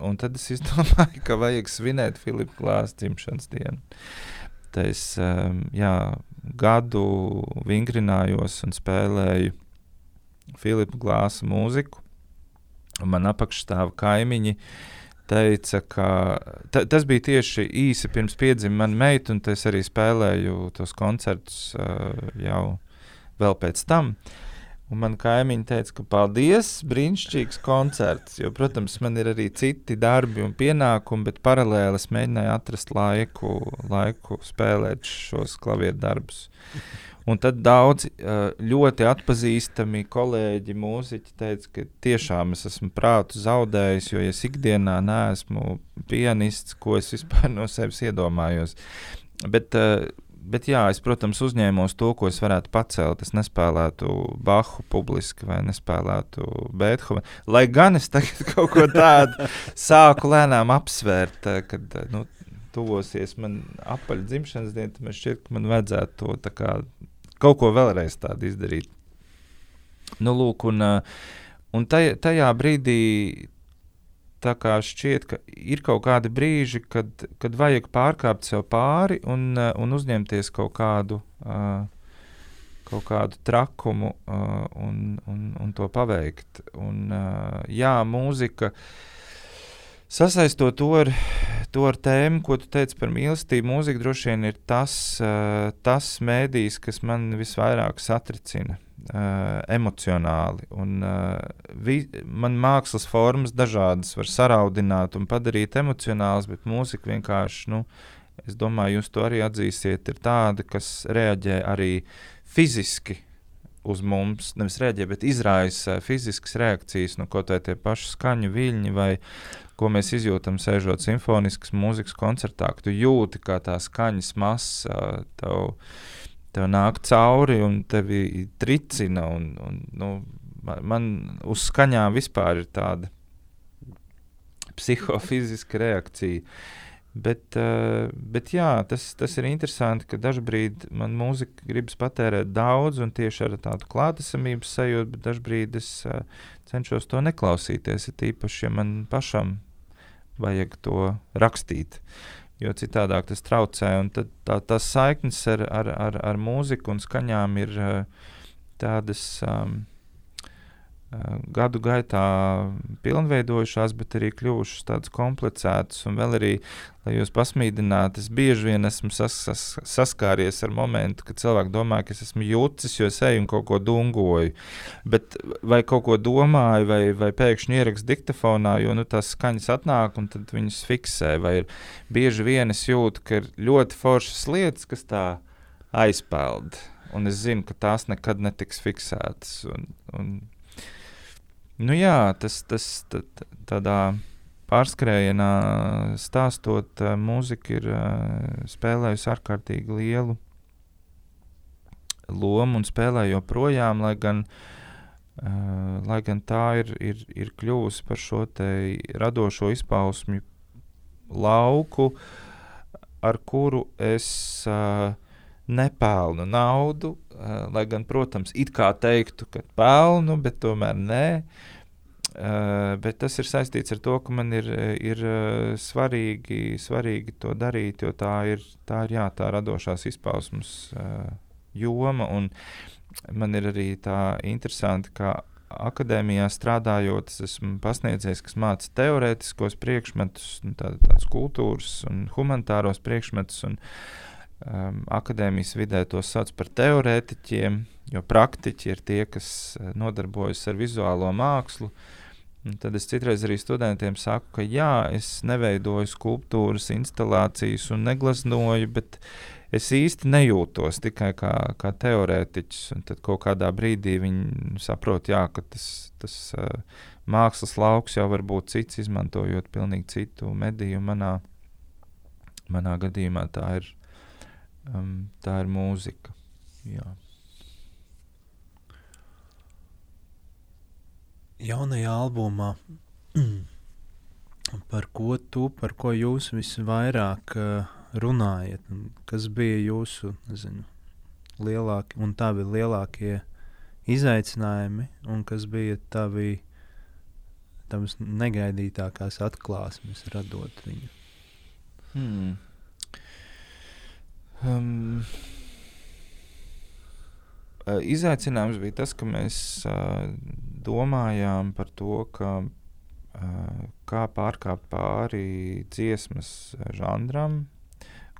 un tad es izdomāju, ka vajag svinēt Filipa Glāzes dzimšanas dienu. Tad es um, jā, gadu vingrinājos un spēlēju Filipa Glāzes mūziku man apakšstāv kaimiņi. Teica, ka ta, tas bija tieši īsi pirms piedzima mana meita, un es arī spēlēju tos koncertus uh, jau vēl pēc tam. Un man kaimiņi teica, ka paldies, brīnišķīgs koncerts. Jo, protams, man ir arī citi darbi un pienākumi, bet paralēli es mēģināju atrast laiku, laiku spēlēt šos klavieru darbus. Un tad daudzi ļoti atpazīstami kolēģi, mūziķi teica, ka tiešām es esmu prātu zaudējis, jo es ikdienā neesmu pianists, ko es vispār no sevis iedomājos. Bet, bet jā, es, protams, uzņēmos to, ko es varētu pacelt. Es nespēlētu Bahu publiski vai nespēlētu Beethovenu. Lai gan es tagad kaut ko tādu sāku lēnām apsvērt, kad nu, tuvosies man apaļ dzimšanas diena, tad man šķiet, ka man vajadzētu to kaut ko vēlreiz tādu izdarīt. Nu, lūk, un, un tajā, tajā brīdī tā kā šķiet, ka ir kaut kādi brīži, kad, kad vajag pārkāpt sev pāri un, un uzņemties kaut kādu, uh, kaut kādu trakumu uh, un, un, un to paveikt. Un, jā, mūzika. Sasaistot to ar, to ar tēmu, ko tu teici par mīlestību, mūzika droši vien ir tas, tas mēdījis, kas man visvairāk satricina uh, emocionāli. Un, uh, vi, man mākslas formas dažādas var saraudināt un padarīt emocionālas, bet mūzika vienkārši, nu, es domāju, jūs to arī atzīsiet, ir tāda, kas reaģē arī fiziski uz mums, nevis reaģē, bet izraisa fiziskas reakcijas, nu, kaut vai tie paši skaņu viļņi vai ko mēs izjūtam, sēžot simfoniskas mūzikas koncertā, tu jūti, kā tā skaņas masa tev, tev nāk cauri un tevi tricina. Un, un, nu, man uz skaņām vispār ir tāda psihofiziska reakcija. Bet, uh, bet jā, tas, tas ir interesanti, ka dažkārt man mūzika gribas patērēt daudz, un tieši ar tādu klātesamības sajūtu, bet dažkārt es uh, cenšos to neklausīties. Ir īpaši, ja man pašam vajag to rakstīt. Jo citādi tas traucē. Tad tā, tās saiknes ar, ar, ar, ar mūziku un skaņām ir uh, tādas. Um, gadu gaitā pilnveidojušās, bet arī kļuvušas tādas komplicētas. Un vēl arī, lai jūs pasmīdinātu, es bieži vien esmu sas, sas, saskāries ar momentu, kad cilvēki domā, ka es esmu jūtis, jo es eju un kaut ko dungoju. Bet vai kaut ko domāju, vai, vai pēkšņi ierakstu diktafonā, jo nu, tās skaņas atnāk un tad viņas fiksē. Vai ir bieži vien es jūtu, ka ir ļoti foršas lietas, kas tā aizpeld. Un es zinu, ka tās nekad netiks fiksētas. Un, un Nu, jā, tas, tas tā, tādā pārskrējienā stāstot, mūzika ir spēlējusi ārkārtīgi lielu lomu un spēlē joprojām, lai gan, lai gan tā ir, ir, ir kļuvusi par šo radošo izpausmju lauku, ar kuru es uh, nepelnu naudu, uh, lai gan, protams, it kā teiktu, ka pelnu, bet tomēr nē. Uh, bet tas ir saistīts ar to, ka man ir, ir uh, svarīgi, svarīgi to darīt, jo tā ir tā, ir, jā, tā radošās izpausmes uh, joma. Man ir arī tā interesanti, ka akadēmijā strādājot, es esmu pasniedzējis, kas māca teorētiskos priekšmetus, nu, tā, tādas kultūras un humanitāros priekšmetus. Un, uh, um, akadēmijas vidē to sauc par teorētiķiem, jo praktiķi ir tie, kas uh, nodarbojas ar vizuālo mākslu. Un tad es citreiz arī studentiem saku, ka jā, es neveidoju skulptūras, instalācijas un negleznoju, bet es īsti nejūtos tikai kā, kā teorētiķis. Un tad kaut kādā brīdī viņi saprot, jā, ka tas, tas uh, mākslas lauks jau var būt cits, izmantojot pilnīgi citu mediju. Manā, manā gadījumā tā ir um, tā ir mūzika. Jā. Jaunajā albumā, par ko tu, par ko jūs visvairāk uh, runājat, kas bija jūsu nezinu, lielākie un tavi lielākie izaicinājumi, un kas bija tavi tavas negaidītākās atklāsmes radot viņu? Hmm. Um, izaicinājums bija tas, ka mēs uh, domājām par to, ka, uh, kā pārkāpt pāri dziesmas žanram,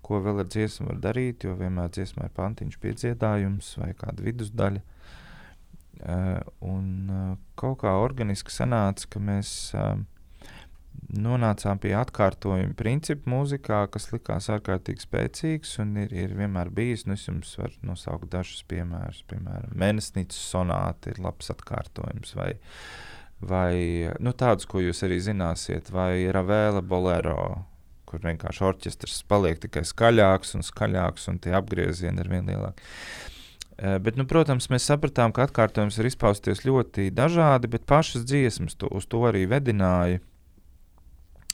ko vēl ar dziesmu var darīt, jo vienmēr dziesmā ir pantiņš piedziedājums vai kāda vidusdaļa. Uh, un uh, kaut kā organiski sanāca, ka mēs uh, nonācām pie atkārtojuma principa mūzikā, kas likās ārkārtīgi spēcīgs un ir, ir vienmēr bijis. Nu, es jums varu nosaukt dažus piemērus. Piemēram, Mēnesnīcas sonāta ir labs atkārtojums. Vai, vai nu, tādus, ko jūs arī zināsiet, vai Ravēla bolero, kur vienkārši orķestris paliek tikai skaļāks un skaļāks, un tie apgriezieni ir vien lielāki. Uh, bet, nu, protams, mēs sapratām, ka atkārtojums var izpausties ļoti dažādi, bet pašas dziesmas to, uz to arī vedināja.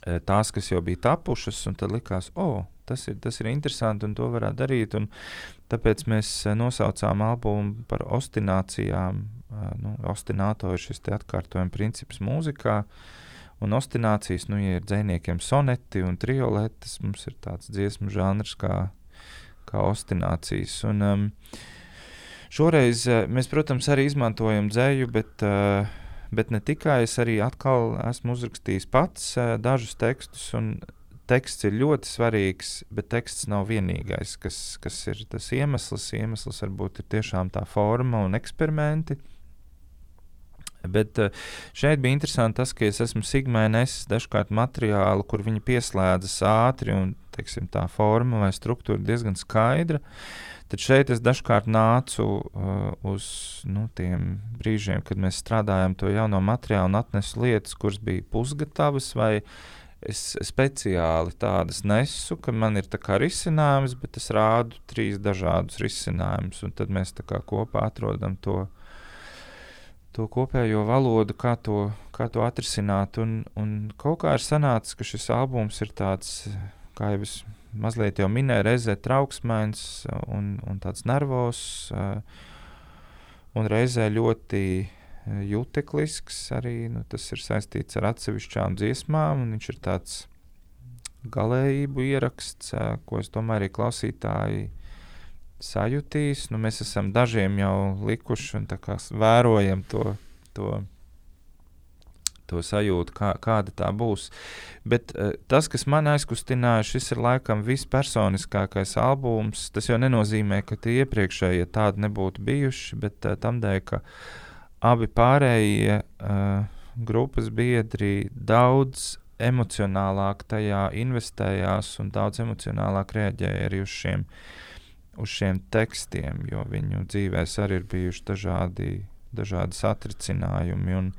Eh, tās, kas jau bija tapušas, un tad likās, o, oh, tas ir, tas ir interesanti, un to varētu darīt. Tāpēc mēs eh, nosaucām albumu par ostinācijām. Eh, nu, ostināto ir šis atkārtojuma princips mūzikā. Un ostinācijas, nu, ja ir dziniekiem soneti un trioletes, mums ir tāds dziesmu žanrs kā, kā ostinācijas. Un, um, šoreiz mēs, protams, arī izmantojam dzēju, bet uh, Bet ne tikai es arī atkal esmu uzrakstījis pats uh, dažus tekstus, teksts ir ļoti svarīgs, bet teksts nav vienīgais, kas, kas ir tas iemesls. Iemesls varbūt ir tiešām tā forma un eksperimenti. Bet uh, šeit bija interesanti tas, ka es esmu Sigmai nesis dažkārt materiālu, kur viņi pieslēdzas ātri, un teiksim, tā forma vai struktūra diezgan skaidra. Uh, Tad šeit es dažkārt nācu uh, uz nu, tiem brīžiem, kad mēs strādājām to jauno materiālu un atnesu lietas, kuras bija pusgatavas, vai es speciāli tādas nesu, ka man ir risinājums, bet es rādu trīs dažādus risinājumus, tad mēs kopā atrodam to. To kopējo valodu, kā to, kā to atrisināt. Un, un kaut kā ir sanācis, ka šis albums ir tāds kā jau es mazliet jau minēju, reizē trauksmēns un, un tāds nervos, un reizē ļoti juteklisks. Arī nu, tas ir saistīts ar atsevišķām dziesmām, un viņš ir tāds galējību ieraksts, ko es domāju, arī klausītāji sajutīs. Nu, mēs esam dažiem jau likuši un vērojam to. to to sajūtu, kā, kāda tā būs. Bet uh, tas, kas man aizkustināja, šis ir laikam vispersoniskākais albums. Tas jau nenozīmē, ka tie iepriekšējie tādi nebūtu bijuši, bet uh, tam dēļ, ka abi pārējie uh, grupas biedri daudz emocionālāk tajā investējās un daudz emocionālāk reaģēja arī uz šiem, uz šiem tekstiem, jo viņu dzīvēs arī ir bijuši dažādi, dažādi satricinājumi. Un,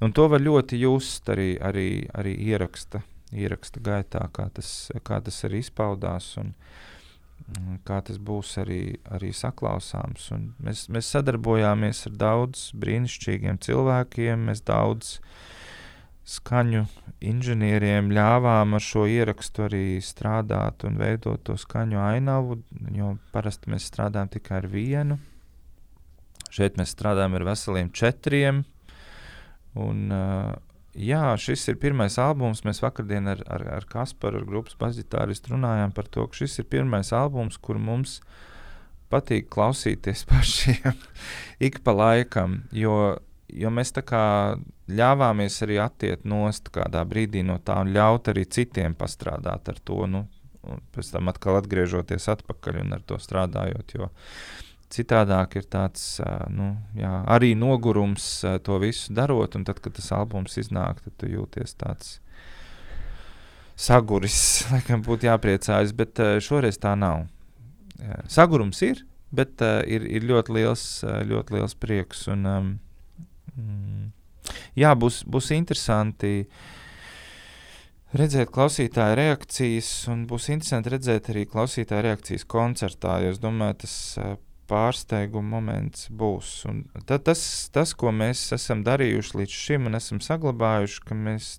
un to var ļoti just arī, arī, arī ieraksta, ieraksta gaitā, kā tas, kā tas arī izpaudās. Un, Kā tas būs arī, arī saklausāms. Un mēs, mēs sadarbojāmies ar daudziem brīnišķīgiem cilvēkiem. Mēs daudz skaņu inženieriem ļāvām ar šo ierakstu arī strādāt un veidot to skaņu ainavu, jo parasti mēs strādājam tikai ar vienu. Šeit mēs strādājam ar veseliem četriem. Un, uh, jā, šis ir pirmais albums. Mēs vakardien ar, ar, ar Kasparu, ar grupas basģitāristu, runājām par to, ka šis ir pirmais albums, kur mums patīk klausīties pašiem ik pa laikam. Jo jo mēs tā kā ļāvāmies arī attiekt nost kādā brīdī no tā un ļaut arī citiem pastrādāt ar to. Nu, pēc tam atkal atgriežoties atpakaļ un ar to strādājot. Jo citādāk ir tāds nu, jā, arī nogurums to visu darot, un tad, kad tas albums iznāk, tad tu jūties tāds. Saguris, laikam, būtu jāpriecājas, bet šoreiz tā nav. Sagurums ir, bet ir, ir ļoti liels, ļoti liels prieks. Un, um. Jā, būs, būs interesanti redzēt klausītāju reakcijas, un būs interesanti redzēt arī klausītāju reakcijas koncertā. Es domāju, tas pārsteiguma moments būs. Un tad tas, tas, ko mēs esam darījuši līdz šim un esam saglabājuši, ka mēs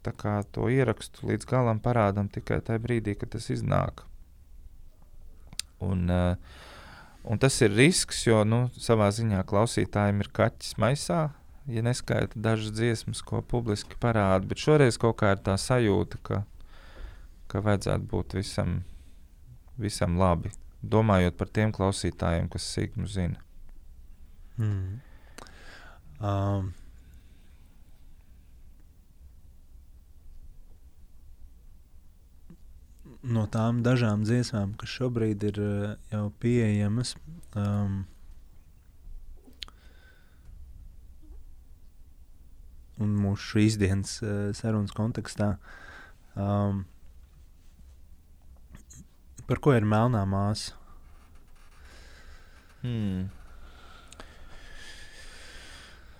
to ierakstu līdz galam parādām tikai tajā brīdī, kad tas iznāk. Un, uh, un tas ir risks, jo nu, savā ziņā klausītājiem ir kaķis maisā ja neskaita dažas dziesmas, ko publiski parāda. Bet šoreiz kaut kā ir tā sajūta, ka, ka vajadzētu būt visam, visam labi. Domājot par tiem klausītājiem, kas sīknu zina. Mm. Um. No tām dažām dziesmām, kas šobrīd ir uh, jau pieejamas, um, un mūsu šīs dienas uh, sarunas kontekstā. Um, par ko ir melnā māsa? Hmm.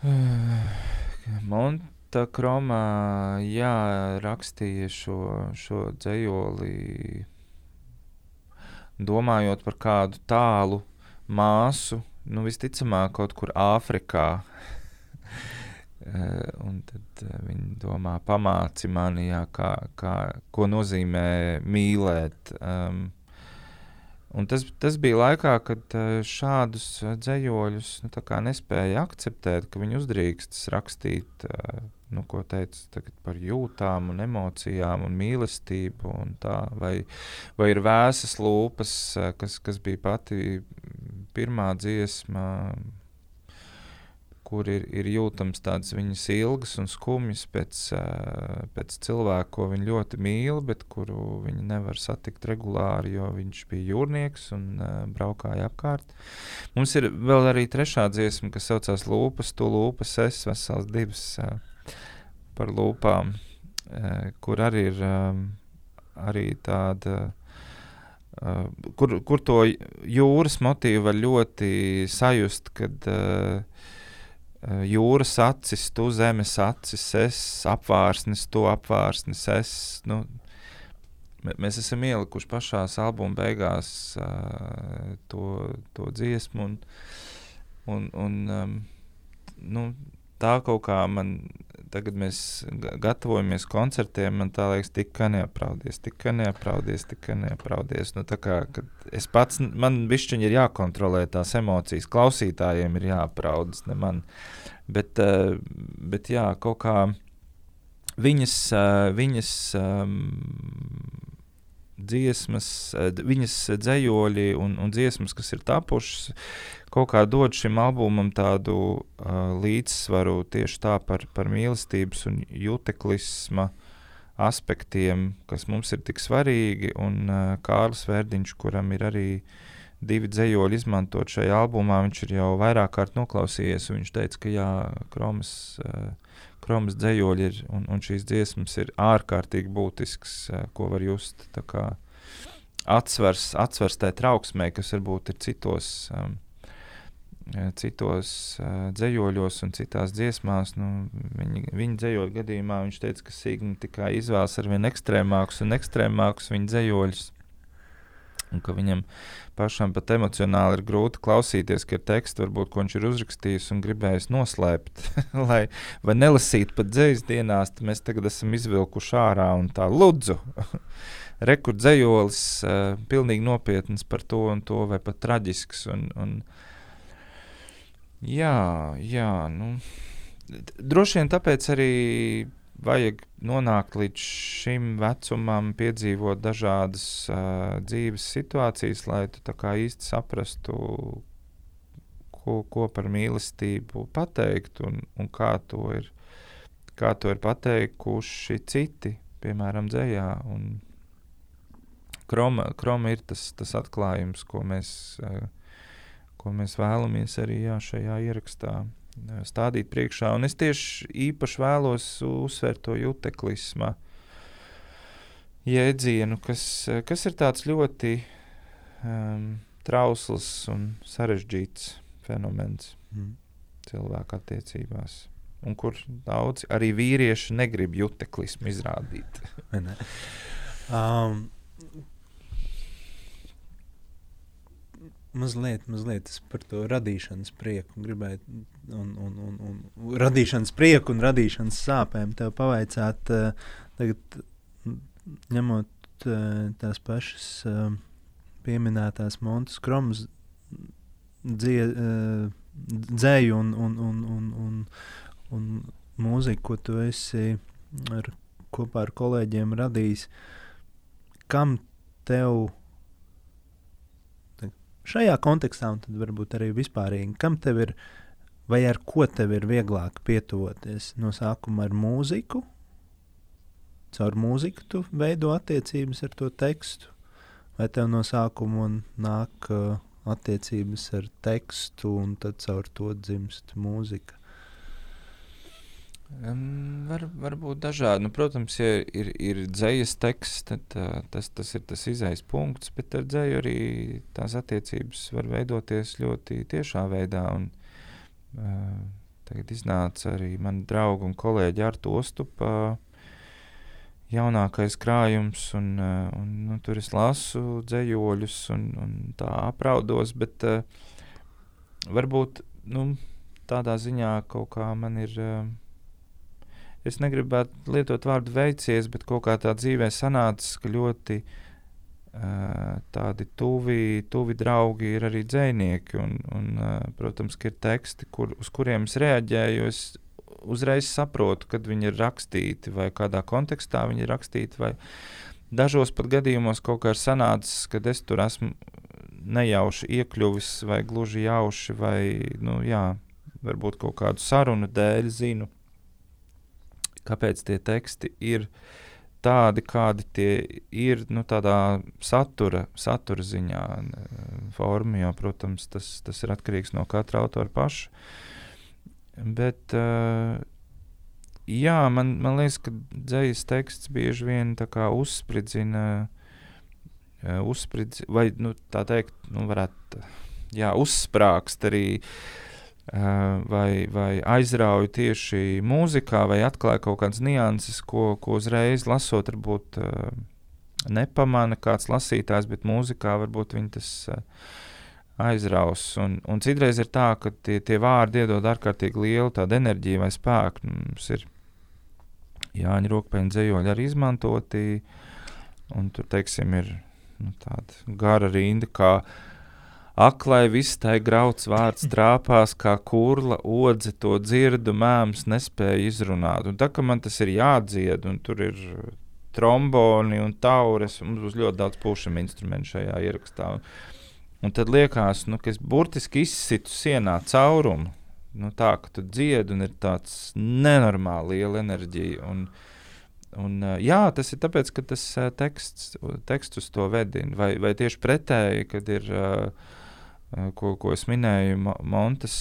Monta Kromā jā, rakstīja šo, šo dzējoli, domājot par kādu tālu māsu, nu visticamāk kaut kur Āfrikā. Eh, un tad uh, viņi domā, pamāci mani, jā, kā, kā, ko nozīmē mīlēt. Um, un tas, tas bija laikā, kad uh, šādus dzējoļus nu, nespēja akceptēt, ka viņi uzdrīkstas rakstīt, uh, nu, ko teica par jūtām, un emocijām un mīlestību. Un tā, vai, vai ir vēsas lūpas, kas, kas bija pati pirmā dziesma kur ir, ir jūtams tādas viņas ilgas un skumjas pēc, uh, pēc cilvēka, ko viņa ļoti mīl, bet kuru viņa nevar satikt regulāri, jo viņš bija jūrnieks un uh, braukāja apkārt. Mums ir vēl arī trešā dziesma, kas saucās Lūpas, tu lūpas, es vesels divas uh, par lūpām, kur arī ir arī tāda. Uh, kur, kur to jūras motīvu var ļoti sajust, kad uh, Eh, jūras acis, tu zemes acis, es apvārsnis, tu apvārsnis, es. Nu, mēs esam ielikuši pašā albuma beigās uh, to, to dziesmu. Un, un, un, um, nu, tā kaut kā man tagad mēs gatavojamies koncertiem, man liekas, tikā neapraudies, tikā neapraudies, tikā neapraudies. Nu, kā, es pats, man bišķiņi ir jākontrolē tās emocijas, klausītājiem ir jāapraudas, ne man. Bet, uh, bet jā, kaut kā viņas, uh, viņas um, dziesmas, viņas dzējoļi un, un dziesmas, kas ir tapušas, kaut kā dod šim albumam tādu uh, līdzsvaru tieši tā par, par mīlestības un juteklisma aspektiem, kas mums ir tik svarīgi. Un uh, Kārlis Vērdiņš, kuram ir arī divi dzējoļi izmantot šajā albumā, viņš ir jau vairāk kārt noklausījies. Viņš teica, ka jā, Kromas, uh, Kromas dzējoļi ir, un, un šīs dziesmas ir ārkārtīgi būtisks, ko var just. Atsvers, atsvers tajā trauksmē, kas varbūt ir citos um, citos uh, dzējoļos un citās dziesmās. Nu, viņa, viņa dzējoļu gadījumā viņš teica, ka Sigma tikai izvēlas ar vien ekstrēmākus un ekstrēmākus viņa dzējoļus. Un ka viņam pašam pat emocionāli ir grūti klausīties, ka ir teksts, varbūt, ko viņš ir uzrakstījis un gribējis noslēpt, lai vai nelasīt pat dzējas dienās, tad mēs tagad esam izvilkuši ārā un tā lūdzu. Rekordzējolis, uh, pilnīgi nopietns par to un to, vai pat traģisks. Un, un, Jā, jā. Nu, droši vien tāpēc arī vajag nonākt līdz šim vecumam, piedzīvot dažādas uh, dzīves situācijas, lai tu īsti saprastu, ko, ko par mīlestību pateikt un, un kā, to ir, kā to ir pateikuši citi, piemēram, dzējā. Kroma, kroma ir tas, tas atklājums, ko mēs. Uh, ko mēs vēlamies arī jā, šajā ierakstā stādīt priekšā. Un es tieši īpaši vēlos uzsvērt to juteklismu jēdzienu, kas, kas ir tāds ļoti um, trausls un sarežģīts fenomens mm. cilvēku attiecībās. Un kur daudz arī vīrieši negrib juteklismu izrādīt. um, mazliet, mazliet par to radīšanas prieku. Gribēju, un, un, un, un radīšanas prieku un radīšanas sāpēm tev pavaicāt, uh, tagad, ņemot uh, tās pašas uh, pieminētās Montes Kromas uh, dzēju un, un, un, un, un, un mūziku, ko tu esi ar, kopā ar kolēģiem radījis. Kam tev šajā kontekstā, un varbūt arī vispārīgi, kam tev ir, vai ar ko tev ir vieglāk pietuvoties no sākuma ar mūziku, caur mūziku tu veido attiecības ar to tekstu, vai tev no sākuma nāk uh, attiecības ar tekstu, un tad caur to dzimst mūzika. Um, var, var būt dažādi. Nu, protams, ja ir, ir dzīslis teksts, tad uh, tas, tas ir tas izējas punkts, bet ar dzīslu arī tās attiecības var veidoties ļoti tiešā veidā. Un, tagad iznāca arī mani draugi un kolēģi ar to stupu. Jaunākais krājums, un, un nu, tur es lasu dzējoļus, un, un tā apraudos, bet uh, varbūt nu, tādā ziņā kaut kā man ir. Uh, es negribētu lietot vārdu veicies, bet kaut kā tā dzīvē sanācis, ka ļoti uh, tādi tuvi, tuvi draugi ir arī dzēnieki. Un, un, uh, protams, ir teksti, kur, uz kuriem es reaģēju. Es uzreiz saprotu, kad viņi ir rakstīti vai kādā kontekstā viņi ir rakstīti. Dažos pat gadījumos kaut kā ir sanācis, kad es tur esmu nejauši iekļuvis vai gluži jauši vai, nu jā, varbūt kaut kādu sarunu dēļ zinu kāpēc tie teksti ir tādi, kādi tie ir, nu, tādā satura, satura ziņā, formā, jo, protams, tas, tas ir atkarīgs no katra autora paša. Bet, uh, jā, man, man liekas, ka dzīslis teksts bieži vien uzspridzina, uzspridz, vai nu, tā teikt, nu, varētu jā, uzsprāgst arī vai, vai aizrauja tieši mūzikā, vai atklāja kaut kādas nianses, ko, ko uzreiz lasot, varbūt nepamana kāds lasītājs, bet mūzikā varbūt viņi tas aizraus. Un, un citreiz ir tā, ka tie, tie vārdi iedod ārkārtīgi lielu enerģiju vai spēku. Mums ir Jāņa Rokpēna dzējoļi arī izmantoti. Un tur, teiksim, ir nu, tāda gara rinda, kā aklai viss tai grauds vārds trāpās, kā kurla odze to dzirdu, mēms nespēja izrunāt. Un tā kā man tas ir jādzied, un tur ir tromboni un taures, un mums būs ļoti daudz pušam instrumentu šajā ierakstā. Un, tad liekas, nu, ka es burtiski izsitu sienā caurumu nu, tā, ka tu dziedi un ir tāds nenormāli liela enerģija. Un, un, jā, tas ir tāpēc, ka tas teksts, teksts uz to vedina. Vai, vai tieši pretēji, kad ir, ko, ko es minēju, Montes.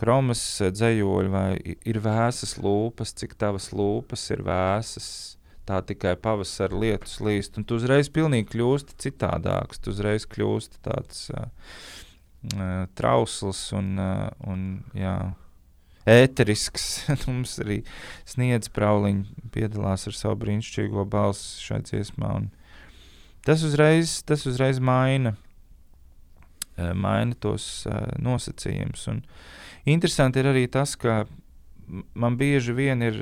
Kromas dzējoļi, vai ir vēsas lūpas, cik tavas lūpas ir vēsas, tā tikai pavasara lietus līst, un tu uzreiz pilnīgi kļūsti citādāks, tu uzreiz kļūsti tāds uh, trausls un, un jā, ēterisks. Mums arī sniedz prauliņš, piedalās ar savu brīnišķīgo balsi šajā dziesmā. Tas uzreiz, tas uzreiz maina, maina tos nosacījumus. Un interesanti ir arī tas, ka man bieži vien ir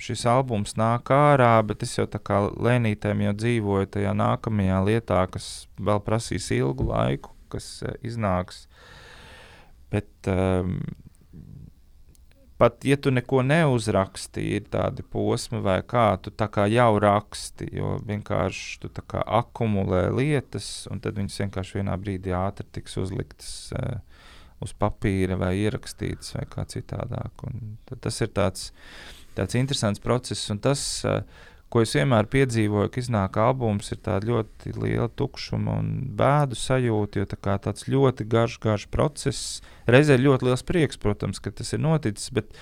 šis albums nāk ārā, bet es jau tā kā lēnītēm jau dzīvoju tajā nākamajā lietā, kas vēl prasīs ilgu laiku kas iznāks. Bet um, pat ja tu neko neuzraksti, ir tādi posmi, vai kā tu kā jau raksti, jo vienkārši tu akumulē lietas, un tad viņas vienkārši vienā brīdī ātri tiks uzliktas uh, uz papīra vai ierakstītas vai kā citādāk. Un tas ir tāds, tāds interesants process, un tas uh, ko es vienmēr piedzīvoju, ka iznāk albums, ir tāda ļoti liela tukšuma un bēdu sajūta, jo tā tāds ļoti garš, garš process. Reizē ir ļoti liels prieks, protams, ka tas ir noticis, bet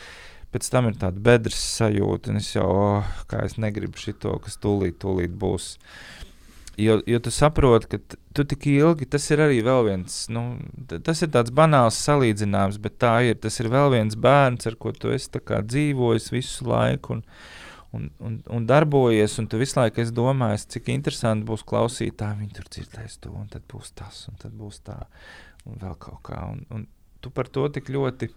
pēc tam ir tāda bedres sajūta, un es jau, oh, kā es negribu šito, kas tūlīt, tūlīt būs. Jo, jo tu saproti, ka tu tik ilgi, tas ir arī viens, nu, tas ir tāds banāls salīdzinājums, bet tā ir. Tas ir vēl viens bērns, ar ko tu esi dzīvojis visu laiku. Un, un, un, un darbojies, un tu visu laiku domāji, cik interesanti būs klausītāji. Viņi tur dzirdēs to, un tad būs tas, un tad būs tā, un vēl kaut kā. Un, un tu par to tik ļoti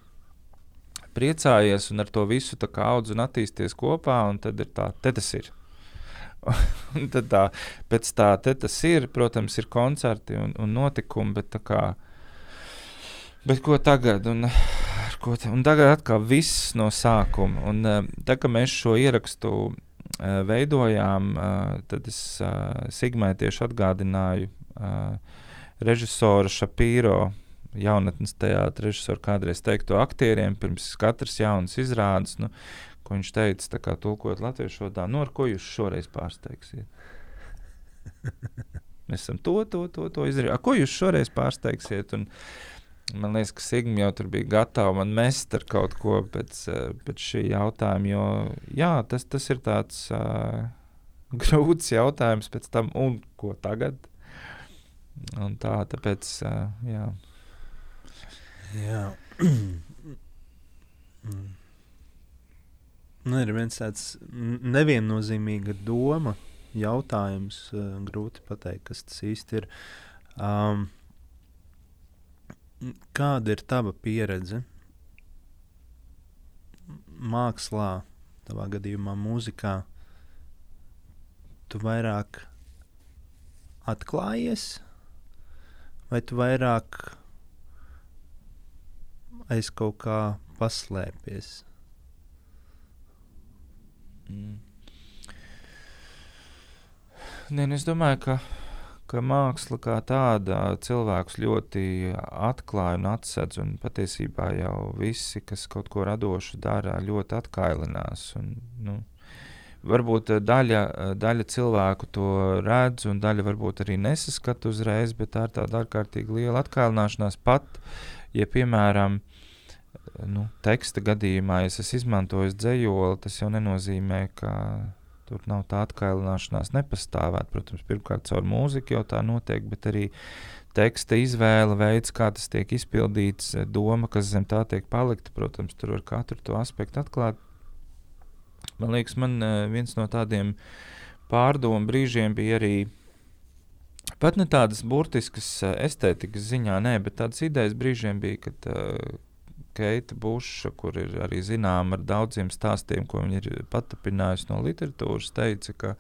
priecājies, un ar to visu audz un attīsties kopā, un tad ir tā, te tas ir. un tad tā, pēc tā, te tas ir, protams, ir koncerti un, un notikumi, bet tā kā, bet ko tagad? Un, ko te, un tagad atkal viss no sākuma. Un, uh, tā kā mēs šo ierakstu uh, veidojām, uh, tad es uh, Sigmai tieši atgādināju uh, režisoru Šapīro. Jaunatnes teātris režisoru kādreiz teikto aktieriem pirms katras jaunas izrādes, nu, ko viņš teica, tā kā tulkojot latviešu valodā, nu, ar ko jūs šoreiz pārsteigsiet? Mēs esam to, to, to, to izdarījuši. Ko jūs šoreiz pārsteigsiet? Un, uh, Man liekas, ka Sigma jau tur bija gatava man mest ar kaut ko pēc, eh, pēc šī jautājuma. Jo jā, tas, tas ir tāds uh, grūts jautājums pēc tam, un ko tagad. Un tā, tāpēc, uh, jā. jā. nu, ir viens tāds neviennozīmīga doma, jautājums, uh, grūti pateikt, kas tas īsti ir. Um, Kāda ir tava pieredze mākslā, tavā gadījumā, mūzikā? Tu vairāk atklājies, vai tu vairāk aiz kaut kā paslēpies? Mm. Nē, nu es domāju, ka ka māksla kā tāda cilvēkus ļoti atklāja un atsedz, un patiesībā jau visi, kas kaut ko radošu dara, ļoti atkailinās. Un, nu, varbūt daļa, daļa cilvēku to redz, un daļa varbūt arī nesaskata uzreiz, bet tā ir tāda ārkārtīgi liela atkailināšanās pat, ja piemēram, nu, teksta gadījumā, ja es izmantoju dzējoli, tas jau nenozīmē, ka Tur nav tā atkailināšanās nepastāvēt. Protams, pirmkārt, caur mūziku jau tā notiek, bet arī teksta izvēle, veids, kā tas tiek izpildīts, doma, kas zem tā tiek palikta. Protams, tur var katru to aspektu atklāt. Man liekas, man eh, viens no tādiem pārdomu brīžiem bija arī. Pat ne tādas burtiskas eh, estētikas ziņā, nē, bet tādas idejas brīžiem bija, kad uh, Keita Buša, kur ir arī zināma ar daudziem stāstiem, ko viņa ir patapinājusi no literatūras, teica, ka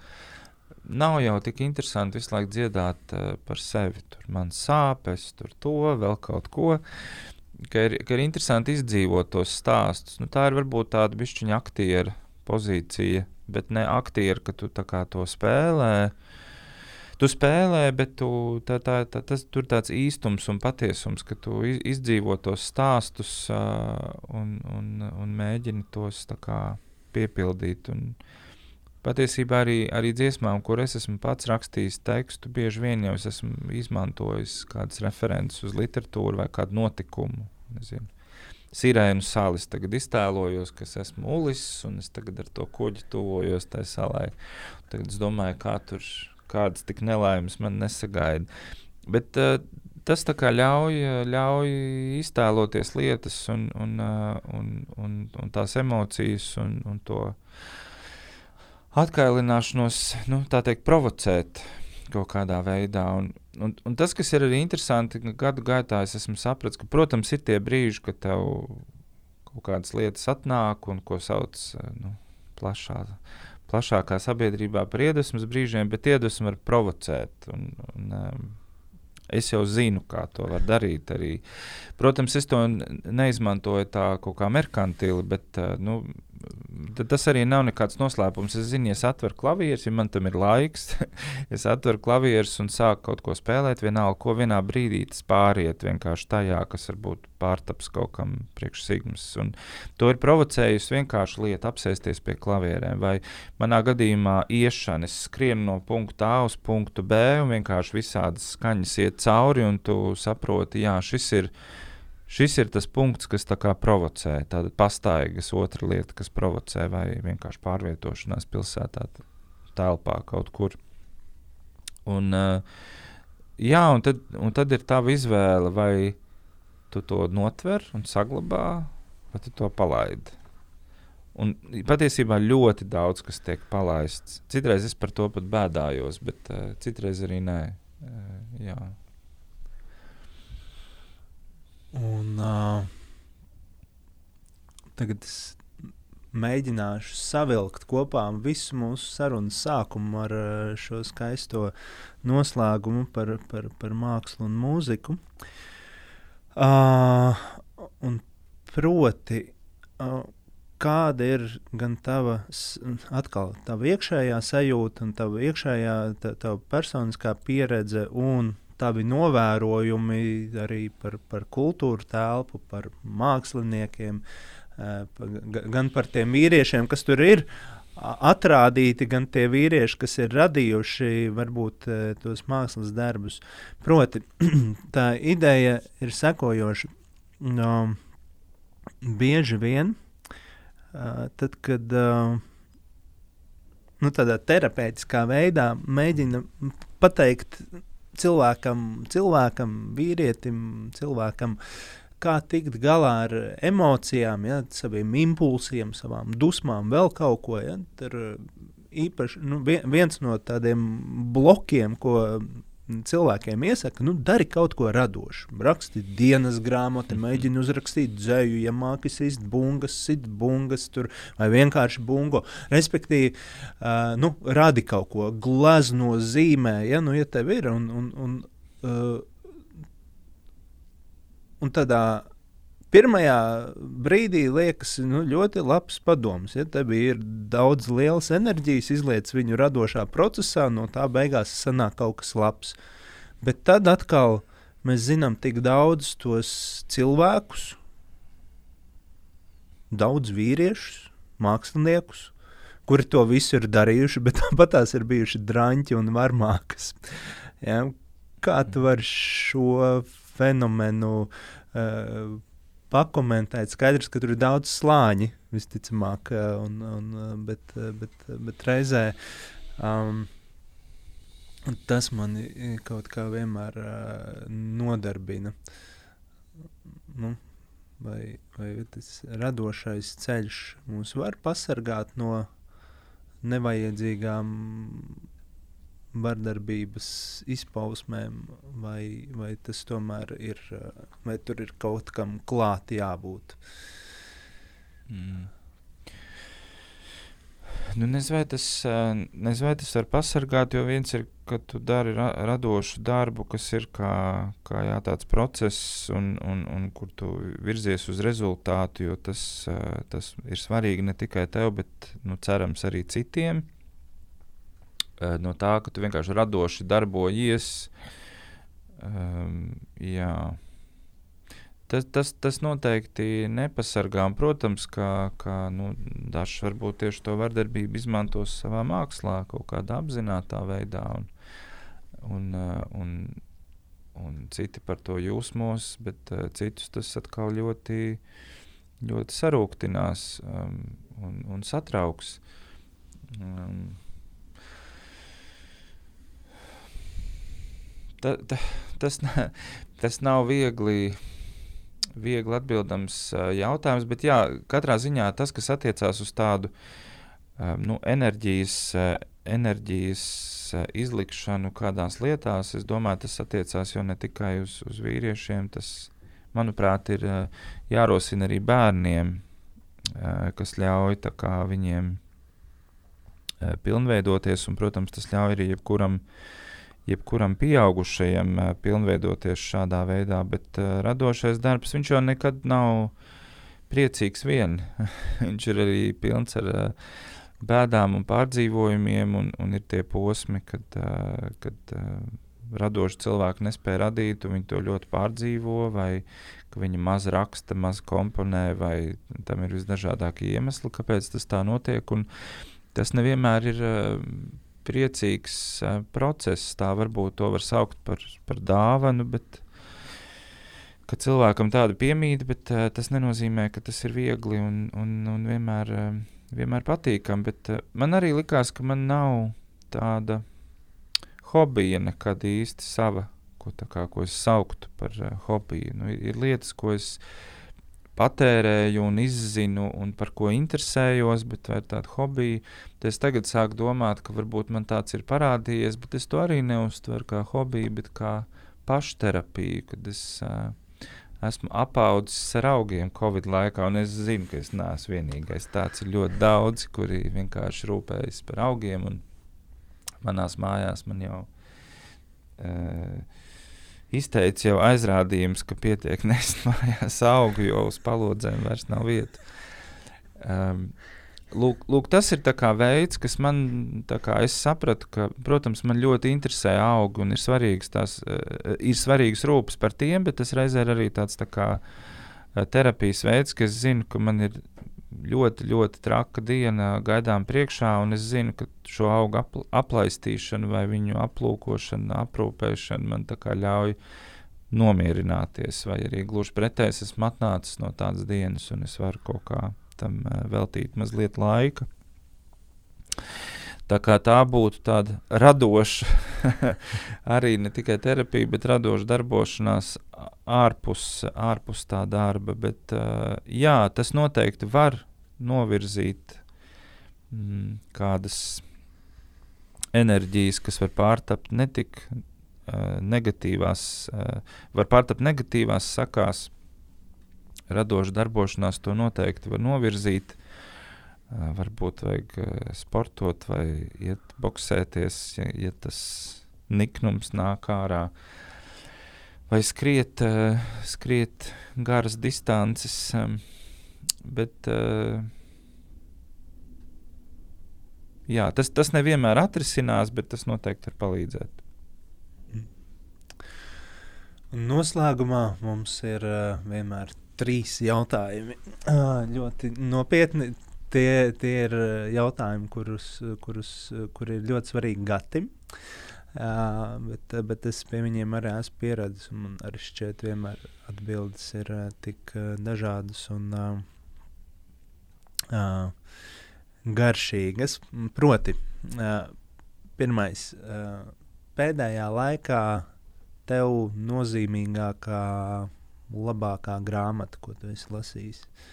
nav jau tik interesanti visu laiku dziedāt uh, par sevi. Tur man sāpes, tur to, vēl kaut ko. Ka ir, ka ir interesanti izdzīvot tos stāstus. Nu, tā ir varbūt tāda bišķiņa aktiera pozīcija, bet ne aktiera, ka tu to spēlē. Tu spēlē, bet tu, tā, tā, tā, tas, tur tāds īstums un patiesums, ka tu izdzīvo tos stāstus uh, un, un, un mēģini tos kā, piepildīt. Un, Patiesībā arī, arī dziesmām, kur es esmu pats rakstījis tekstu, bieži vien jau es esmu izmantojis kādas references uz literatūru vai kādu notikumu. Nezinu. Sirēnu salis tagad iztēlojos, ka es esmu ulis un es tagad ar to kuģi tuvojos tai salai. Tagad es domāju, kā tur kādas tik nelaimes man nesagaida. Bet uh, tas ļauj, ļauj iztēloties lietas un, un, uh, un, un, un tās emocijas un, un to atkailināšanos, nu, tā teikt, provocēt kaut kādā veidā. Un, un, un tas, kas ir arī interesanti, gadu gaitā es esmu sapratis, ka, protams, ir tie brīži, kad tev kaut kādas lietas atnāk un ko sauc nu, plašā, plašākā sabiedrībā par iedvesmas brīžiem, bet iedvesmu var provocēt. Un, un, um, Es jau zinu, kā to var darīt. Arī. Protams, es to neizmantoju tā kā merkantili, bet uh, nu, tas arī nav nekāds noslēpums. Es zinu, ja es atveru klavierus, ja man tam ir laiks, es atveru klavierus un sāku kaut ko spēlēt, vienalga, ko vienā brīdī tas pāriet vienkārši tajā, kas varbūt pārtaps kaut kam priekšsigmas. To ir provocējusi vienkārši lieta apsēsties pie klavierēm. Vai manā gadījumā iešana, es skrienu no punkta A uz punktu B un vienkārši visādas skaņas iet cauri, un tu saproti, jā, šis ir Šis ir tas punkts, kas provocē, tāda pastaigas otra lieta, kas provocē, vai vienkārši pārvietošanās pilsētā, telpā kaut kur. Un, jā, un tad, un tad ir tava izvēle, vai tu to notver un saglabā, vai tu to palaidi. Un patiesībā ļoti daudz kas tiek palaists. Citreiz es par to pat bēdājos, bet uh, citreiz arī nē. Uh, jā. Un, uh, tagad es mēģināšu savilkt kopā visu mūsu sarunas sākumu ar šo skaisto noslēgumu par, par, par mākslu un mūziku. Uh, un proti, uh, kāda ir gan tava, atkal, tava iekšējā sajūta, un tava iekšējā, tā, tava personiskā pieredze un tavi novērojumi arī par, par kultūru telpu, par māksliniekiem, gan par tiem vīriešiem, kas tur ir atrādīti, gan tie vīrieši, kas ir radījuši varbūt tos mākslas darbus. Proti, tā ideja ir sekojoša. No, bieži vien, tad, kad nu, tādā terapeitiskā veidā mēģina pateikt cilvēkam, cilvēkam, vīrietim, cilvēkam, kā tikt galā ar emocijām, ja, saviem impulsiem, savām dusmām, vēl kaut ko. Ja, īpaši nu, viens no tādiem blokiem, ko cilvēkiem iesaka, nu, dari kaut ko radošu. Raksti dienas grāmatu, mhm. mēģini uzrakstīt dzēju, ja māki sist bungas, sit bungas, tur, vai vienkārši bungo. Respektīvi, uh, nu, radi kaut ko, glazno zīmē, ja, nu, ja tev ir. Un, un, un, uh, un tādā pirmajā brīdī liekas nu, ļoti labs padoms. Ja tev ir daudz lielas enerģijas, izlietas viņu radošā procesā, no tā beigās sanāk kaut kas labs. Bet tad atkal mēs zinām tik daudz tos cilvēkus, daudz vīriešus, māksliniekus, kuri to visu ir darījuši, bet tāpat tās ir bijuši drāņķi un varmākas. Ja? Kā tu vari šo fenomenu uh, pakomentēt. Skaidrs, ka tur ir daudz slāņi, visticamāk, un, un, bet, bet, bet reizē um, tas man kaut kā vienmēr uh, nodarbina. Nu, vai, vai tas radošais ceļš mūs var pasargāt no nevajadzīgām vardarbības izpausmēm, vai, vai tas tomēr ir, vai tur ir kaut kam klāt jābūt? Mm. Nu, nezinu, vai tas, nezinu, vai tas var pasargāt, jo viens ir, ka tu dari ra radošu darbu, kas ir kā, kā jā, tāds process, un, un, un kur tu virzies uz rezultātu, jo tas, tas ir svarīgi ne tikai tev, bet nu, cerams arī citiem. No tā, ka tu vienkārši radoši darbojies. Um, jā, Tas, tas, tas noteikti nepasargā. Un, protams, ka, ka nu, dažs varbūt tieši to vardarbību izmantos savā mākslā, kaut kādā apzināta veidā. Un, un, uh, un, un citi par to jūsmos, bet uh, citus tas atkal ļoti, ļoti sarūktinās um, un, un satrauks. Um, ta, ta, tas, tas nav viegli viegli atbildams jautājums, bet jā, katrā ziņā tas, kas attiecās uz tādu nu, enerģijas, enerģijas izlikšanu kādās lietās, es domāju, tas attiecās jau ne tikai uz, uz vīriešiem, tas, manuprāt, ir jārosina arī bērniem, kas ļauj kā, viņiem pilnveidoties, un, protams, tas ļauj arī jebkuram uh, jebkuram pieaugušajam uh, pilnveidoties šādā veidā, bet uh, radošais darbs viņš jau nekad nav priecīgs vien. viņš ir arī pilns ar uh, bēdām un pārdzīvojumiem, un, un ir tie posmi, kad, kad radoši cilvēki nespēja radīt, un viņi to ļoti pārdzīvo, vai viņi maz raksta, maz komponē, vai tam ir visdažādākie iemesli, kāpēc tas tā notiek. Un tas nevienmēr ir priecīgs uh, process. Tā varbūt to var saukt par, par dāvanu, bet ka cilvēkam tāda piemīta, bet uh, tas nenozīmē, ka tas ir viegli un, un, un vienmēr, uh, vienmēr patīkami. Bet uh, man arī likās, ka man nav tāda hobija nekad īsti sava, ko, kā, ko es sauktu par uh, hobiju. Nu, ir, ir lietas, ko es patērēju un izzinu un par ko interesējos, bet vai tāda hobija, tad es tagad sāku domāt, ka varbūt man tāds ir parādījies, bet es to arī neuztveru kā hobiju, bet kā pašterapiju, kad es uh, esmu apaudzis ar augiem Covid laikā, un es zinu, ka es neesmu vienīgais. Tāds ir ļoti daudz, kuri vienkārši rūpējas par augiem, manās mājās man jau uh, izteicis jau aizrādījums, ka pietiek nest mājās augu, jo uz palodzēm vairs nav vietas. Um, lūk, lūk, tas ir veids, kas man sapratu, ka, protams, man ļoti interesē augi un ir svarīgs, tās, uh, ir svarīgs rūpes par tiem, bet tas reizē ir arī tāds tā kā, uh, terapijas veids, ka es zinu, ka man ir ļoti, ļoti traka diena gaidām priekšā, un es zinu, ka šo augu apl aplaistīšana vai viņu aplūkošana, aprūpēšana man ļauj nomierināties, vai arī gluži pretēji esmu atnācis no tādas dienas, un es varu kaut kā tam uh, veltīt mazliet laika. Tā kā tā būtu tāda radoša, arī ne tikai terapija, bet radoša darbošanās ārpus, ārpus tā darba. Bet, uh, jā, tas noteikti var novirzīt mm, kādas enerģijas, kas var pārtapt ne tik uh, negatīvās, uh, var pārtapt negatīvās sakās. Radoša darbošanās to noteikti var novirzīt varbūt vajag sportot vai iet boxēties, ja, ja tas niknums nāk ārā. Vai skriet, skriet garas distances, bet jā, tas, tas nevienmēr atrisinās, bet tas noteikti var palīdzēt. Noslēgumā mums ir uh, vienmēr trīs jautājumi. Uh, ļoti nopietni tie, tie ir jautājumi, kurus, kurus, kur ir ļoti svarīgi gatim. Uh, bet, bet es pie viņiem arī esmu pieradis. Man arī šķiet, vienmēr atbildes ir uh, tik uh, dažādas un uh, uh, garšīgas. Proti, uh, pirmais, uh, pēdējā laikā tev nozīmīgākā, labākā grāmata, ko tu esi lasījis? Uh,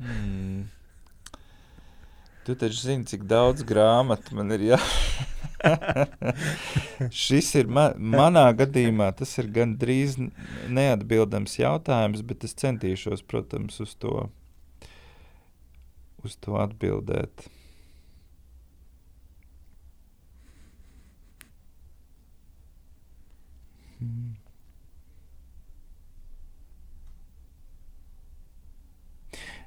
Hmm. Tu taču zini, cik daudz grāmatu man ir jā. Šis ir ma manā gadījumā, tas ir gandrīz neatbildams jautājums, bet es centīšos, protams, uz to, uz to atbildēt.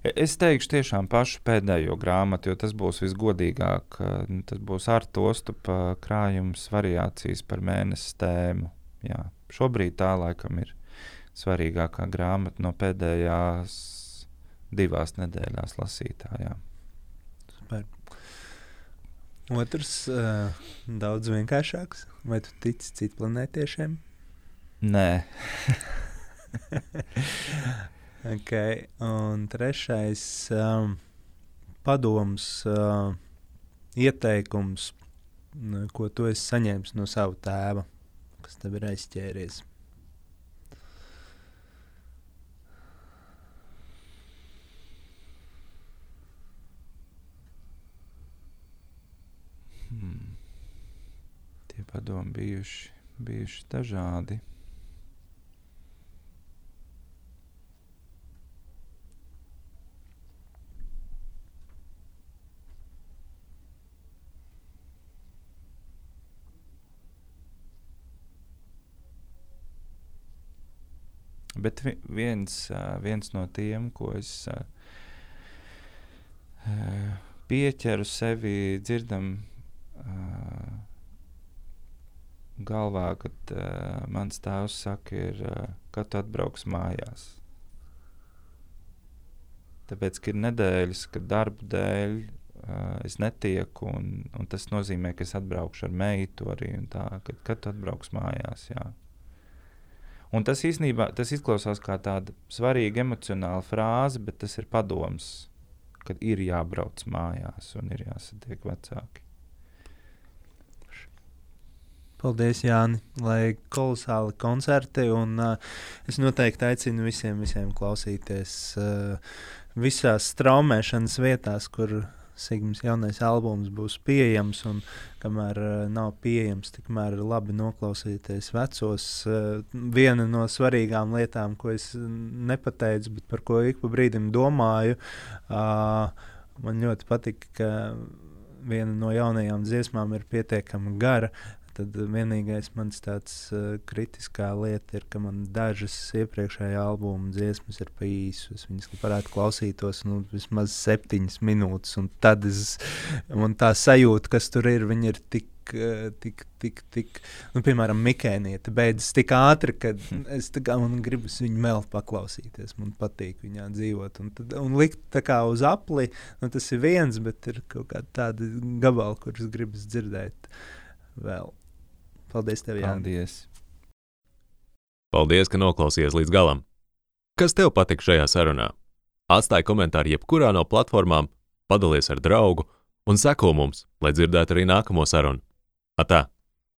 Es teikšu, tiešām pašu pēdējo grāmatu, jo tas būs visgodīgāk. Nu, tas būs ar tostu krājums, variācijas par mēnesi tēmu. Jā. Šobrīd tā laikam ir svarīgākā grāmata no pēdējās divās nedēļās lasītājā. Super. Otrs, uh, daudz vienkāršāks. Vai tu tici citplanētiešiem? Nē. Okay. Un trešais um, padoms, uh, ieteikums, ko tu esi saņēmis no sava tēva, kas tev ir aizķēries. Hmm. Tie padomi bijuši, bijuši dažādi. Bet viens, viens no tiem, ko es pieķeru sevi, dzirdam galvā, kad mans tēvs saka, ir, kad tu atbrauks mājās. Tāpēc, ir nedēļas, kad darba dēļ uh, es netieku, un, un tas nozīmē, ka es atbraukšu ar meitu arī. Tā, kad, kad tu atbrauks mājās, jā. Un tas īstenībā tas izklausās kā tāda svarīga emocionāla frāze, bet tas ir padoms, kad ir jābrauc mājās un ir jāsatiek vecāki. Paldies, Jāni, lai kolosāli koncerti. Un, uh, es noteikti aicinu visiem, visiem klausīties uh, visās straumēšanas vietās, kur Sigmas jaunais albums būs pieejams, un kamēr uh, nav pieejams, tikmēr ir labi noklausīties vecos. Uh, viena no svarīgām lietām, ko es nepateicu, bet par ko ik pa brīdim domāju, uh, man ļoti patika, ka viena no jaunajām dziesmām ir pietiekami gara, Tad vienīgais mans tāds uh, kritiskā lieta ir, ka man dažas iepriekšējā albuma dziesmas ir pa īsu. Es viņas varētu klausītos nu, vismaz septiņas minūtes, un tad es, man tā sajūta, kas tur ir, viņi ir tik tik, tik, tik nu, piemēram, Mikēniete beidzas tik ātri, ka es kā, gribu viņu vēl paklausīties. Man patīk viņā dzīvot. Un, tad, un likt tā kā uz apli, nu, tas ir viens, bet ir kaut kādi tādi gabali, kurus gribas dzirdēt vēl. Paldies, tev, Jānis. Paldies. Paldies, ka noklausījāties līdz galam. Kas tev patika šajā sarunā? Atstāj komentāru jebkurā no platformām, padalies ar draugu un seko mums, lai dzirdētu arī nākamo sarunu. Atā!